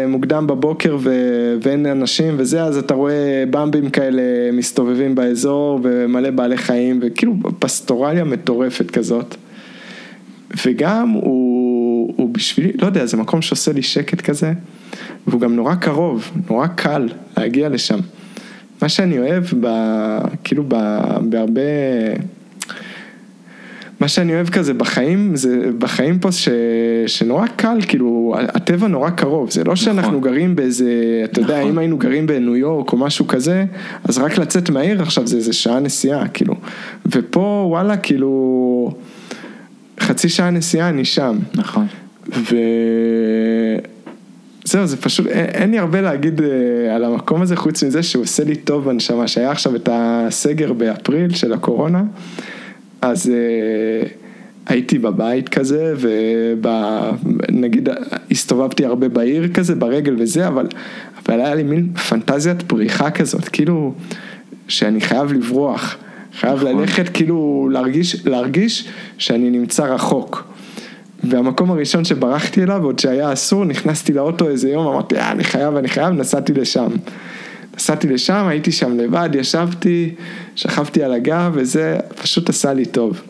מוקדם בבוקר ו... ואין אנשים וזה, אז אתה רואה במבים כאלה מסתובבים באזור, ומלא בעלי חיים, וכאילו פסטורליה מטורפת כזאת. וגם הוא, בשבילי, לא יודע, זה מקום שעושה לי שקט כזה, והוא גם נורא קרוב, נורא קל להגיע לשם. מה שאני אוהב, ב, כאילו ב, בהרבה, מה שאני אוהב כזה בחיים, זה בחיים פה ש, שנורא קל, כאילו, הטבע נורא קרוב, זה לא שאנחנו גרים באיזה, אתה יודע, נכון. אם היינו גרים בניו יורק או משהו כזה, אז רק לצאת מהעיר עכשיו זה איזה שעה נסיעה, כאילו, ופה וואלה, כאילו, חצי שעה נסיעה אני שם. נכון. וזהו, זה פשוט, אין, אין לי הרבה להגיד אה, על המקום הזה, חוץ מזה שהוא עושה לי טוב בנשמה, שהיה עכשיו את הסגר באפריל של הקורונה, אז אה, הייתי בבית כזה, ונגיד הסתובבתי הרבה בעיר כזה, ברגל וזה, אבל, אבל היה לי מין פנטזיית פריחה כזאת, כאילו, שאני חייב לברוח. חייב נכון. ללכת כאילו להרגיש, להרגיש שאני נמצא רחוק. והמקום הראשון שברחתי אליו, עוד שהיה אסור, נכנסתי לאוטו איזה יום, אמרתי, אה, אני חייב, אני חייב, נסעתי לשם. נסעתי לשם, הייתי שם לבד, ישבתי, שכבתי על הגב, וזה פשוט עשה לי טוב.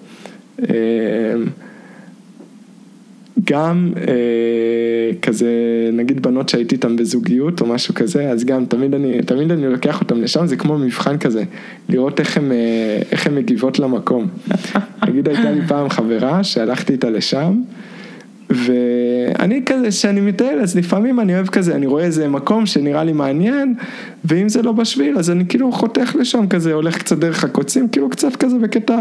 גם אה, כזה, נגיד בנות שהייתי איתן בזוגיות או משהו כזה, אז גם תמיד אני, תמיד אני לוקח אותן לשם, זה כמו מבחן כזה, לראות איך הן, אה, איך הן מגיבות למקום. נגיד הייתה לי פעם חברה שהלכתי איתה לשם, ואני כזה, כשאני מטייל, אז לפעמים אני אוהב כזה, אני רואה איזה מקום שנראה לי מעניין, ואם זה לא בשביל, אז אני כאילו חותך לשם כזה, הולך קצת דרך הקוצים, כאילו קצת כזה בקטע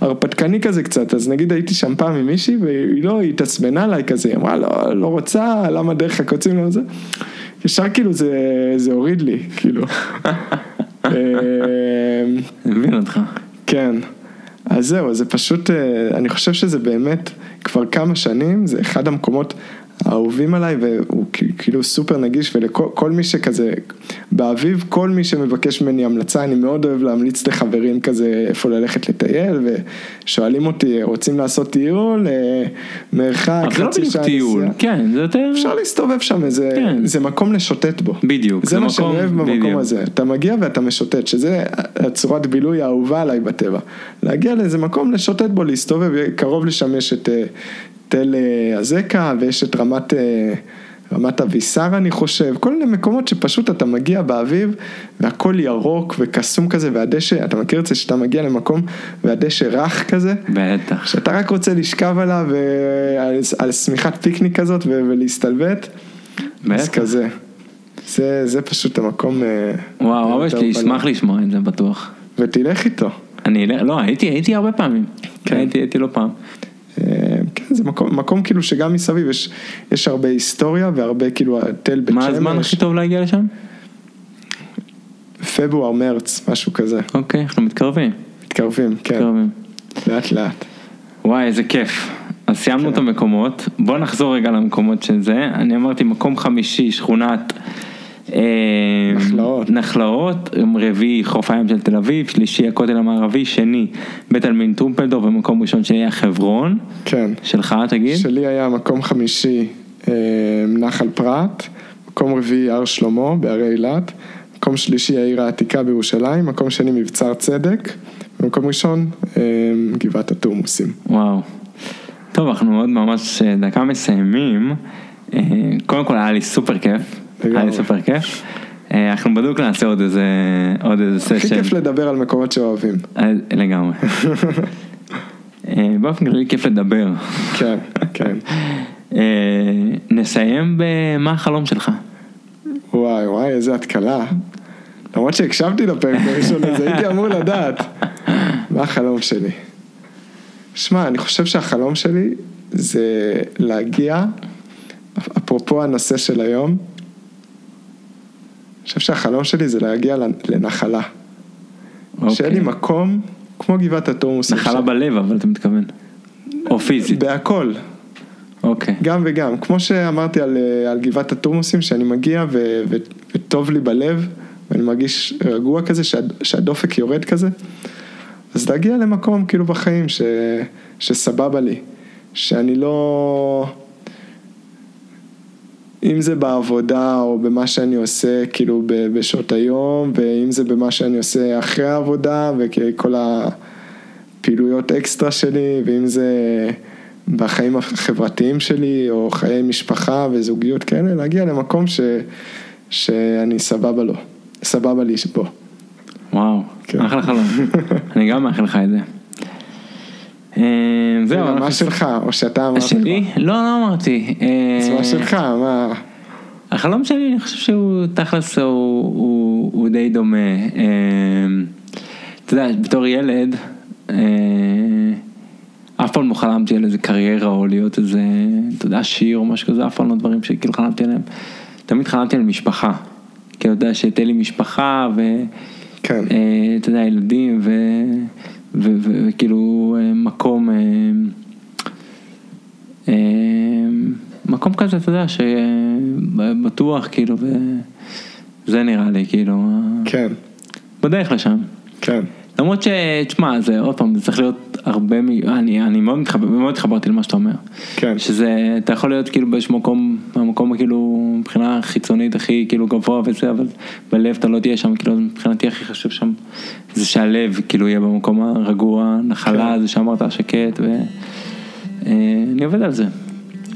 הרפתקני כזה קצת, אז נגיד הייתי שם פעם עם מישהי, והיא לא, היא התעצבנה עליי כזה, היא אמרה, לא, לא רוצה, למה דרך הקוצים, למה זה? ישר כאילו זה, זה הוריד לי, כאילו. אה, אני מבין אותך. כן. אז זהו, זה פשוט, אה, אני חושב שזה באמת כבר כמה שנים, זה אחד המקומות האהובים עליי, והוא כאילו סופר נגיש, ולכל מי שכזה, באביב, כל מי שמבקש ממני המלצה, אני מאוד אוהב להמליץ לחברים כזה איפה ללכת לטייל, ושואלים אותי, רוצים לעשות טיול, אה, מרחק, חצי שעה נסיעה. אבל זה לא בדיוק טיול, כן, זה יותר... אפשר להסתובב שם, איזה, כן. זה מקום לשוטט בו. בדיוק, זה, זה מה שאני אוהב במקום בדיוק. הזה, אתה מגיע ואתה משוטט, שזה הצורת בילוי האהובה עליי בטבע. להגיע לאיזה מקום לשוטט בו, להסתובב, קרוב לשמש את... אה, תל אזקה ויש את רמת, אה, רמת אביסר אני חושב, כל מיני מקומות שפשוט אתה מגיע באביב והכל ירוק וקסום כזה והדשא, אתה מכיר את זה שאתה מגיע למקום והדשא רך כזה? בטח. שאתה רק רוצה לשכב עליו על, על שמיכת פיקניק כזאת ולהסתלבט? בטח. אז כזה. זה, זה פשוט המקום. אה, וואו, אבא שלי ישמח לשמוע את זה בטוח. ותלך איתו. אני אלך, לא, הייתי, הייתי הרבה פעמים. כן. הייתי, הייתי לא פעם. זה מקום, מקום כאילו שגם מסביב יש, יש הרבה היסטוריה והרבה כאילו תל בית שמש. מה הזמן הכי טוב להגיע לשם? פברואר, מרץ, משהו כזה. אוקיי, אנחנו מתקרבים. מתקרבים, כן. מתקרבים. לאט לאט. וואי, איזה כיף. אז סיימנו כן. את המקומות, בוא נחזור רגע למקומות של זה. אני אמרתי מקום חמישי, שכונת... אה, נחלאות. נחלאות, רביעי חוף הים של תל אביב, שלישי הכותל המערבי, שני בית עלמין טרומפלדור ומקום ראשון שלי היה חברון. כן. שלך תגיד? שלי היה מקום חמישי אה, נחל פרת, מקום רביעי הר שלמה בהרי אילת, מקום שלישי העיר העתיקה בירושלים, מקום שני מבצר צדק, ומקום ראשון אה, גבעת התורמוסים. וואו. טוב, אנחנו עוד ממש דקה מסיימים. קודם כל היה לי סופר כיף. היה לי סופר כיף. אה, אנחנו בדיוק נעשה עוד איזה, עוד איזה סשן. הכי כיף לדבר על מקומות שאוהבים. אה, לגמרי. אה, באופן כללי כיף לדבר. כן, כן. נסיים במה החלום שלך. וואי וואי איזה התקלה. למרות שהקשבתי לפרק הראשון הזה הייתי אמור לדעת. מה החלום שלי? שמע, אני חושב שהחלום שלי זה להגיע, אפרופו הנושא של היום, חושב שהחלום שלי זה להגיע לנחלה. אוקיי. שיהיה לי מקום כמו גבעת התורמוס. נחלה בלב אבל אתה מתכוון. או פיזית. בהכל. אוקיי. גם וגם, כמו שאמרתי על, אה, על גבעת התורמוסים, שאני מגיע ו, ו, וטוב לי בלב, ואני מרגיש רגוע כזה, שה, שהדופק יורד כזה, אז להגיע למקום כאילו בחיים ש, שסבבה לי, שאני לא... אם זה בעבודה או במה שאני עושה כאילו בשעות היום, ואם זה במה שאני עושה אחרי העבודה וכל הפעילויות אקסטרה שלי, ואם זה בחיים החברתיים שלי, או חיי משפחה וזוגיות כאלה, להגיע למקום ש, שאני סבבה לו, סבבה לי בו. וואו, כן. אחלה חלום, אני גם מאחל לך את זה. אה, זהו. מה שלך, או שאתה אמרת? שלי? לא, לא אמרתי. אז מה אה, שלך, מה? החלום שלי, אני חושב שהוא תכלס הוא די דומה. אה, אתה יודע, בתור ילד, אף פעם לא חלמתי על איזה קריירה או להיות איזה, אתה יודע, שיר או משהו כזה, אף פעם לא דברים שכאילו חלמתי עליהם. תמיד חלמתי על משפחה. כי אתה יודע, שתהיה לי משפחה ו... כן. יודע, ילדים ו... וכאילו אה, מקום, אה, אה, מקום כזה, אתה יודע, שבטוח, כאילו, וזה נראה לי, כאילו, כן. בדרך לשם. כן. למרות ש... תשמע, זה עוד פעם, זה צריך להיות הרבה מ... אני, אני מאוד, מתחבר, מאוד התחברתי למה שאתה אומר. כן. שזה, אתה יכול להיות כאילו באיזשהו מקום, המקום כאילו מבחינה חיצונית הכי כאילו גבוה וזה, אבל בלב אתה לא תהיה שם, כאילו מבחינתי הכי חשוב שם, זה שהלב כאילו יהיה במקום הרגוע, נחלה, כן. זה שאמרת שקט, ואני אה, עובד על זה.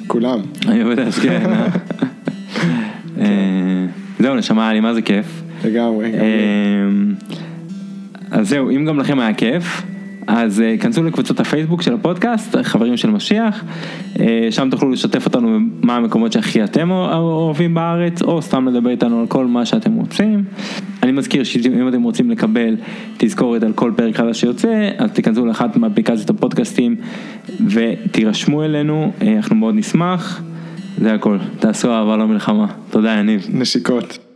כולם. אני עובד על זה, כן. אה? אה, זהו, נשמה, היה לי מה זה כיף. לגמרי. אז זהו, אם גם לכם היה כיף, אז uh, כנסו לקבוצות הפייסבוק של הפודקאסט, חברים של משיח, uh, שם תוכלו לשתף אותנו מה המקומות שהכי אתם אוהבים בארץ, או סתם לדבר איתנו על כל מה שאתם רוצים. אני מזכיר שאם אתם רוצים לקבל תזכורת על כל פרק חדש שיוצא, אז תיכנסו לאחת מאפליקציות הפודקאסטים ותירשמו אלינו, uh, אנחנו מאוד נשמח. זה הכל, תעשו אהבה לא מלחמה. תודה יניב. נשיקות.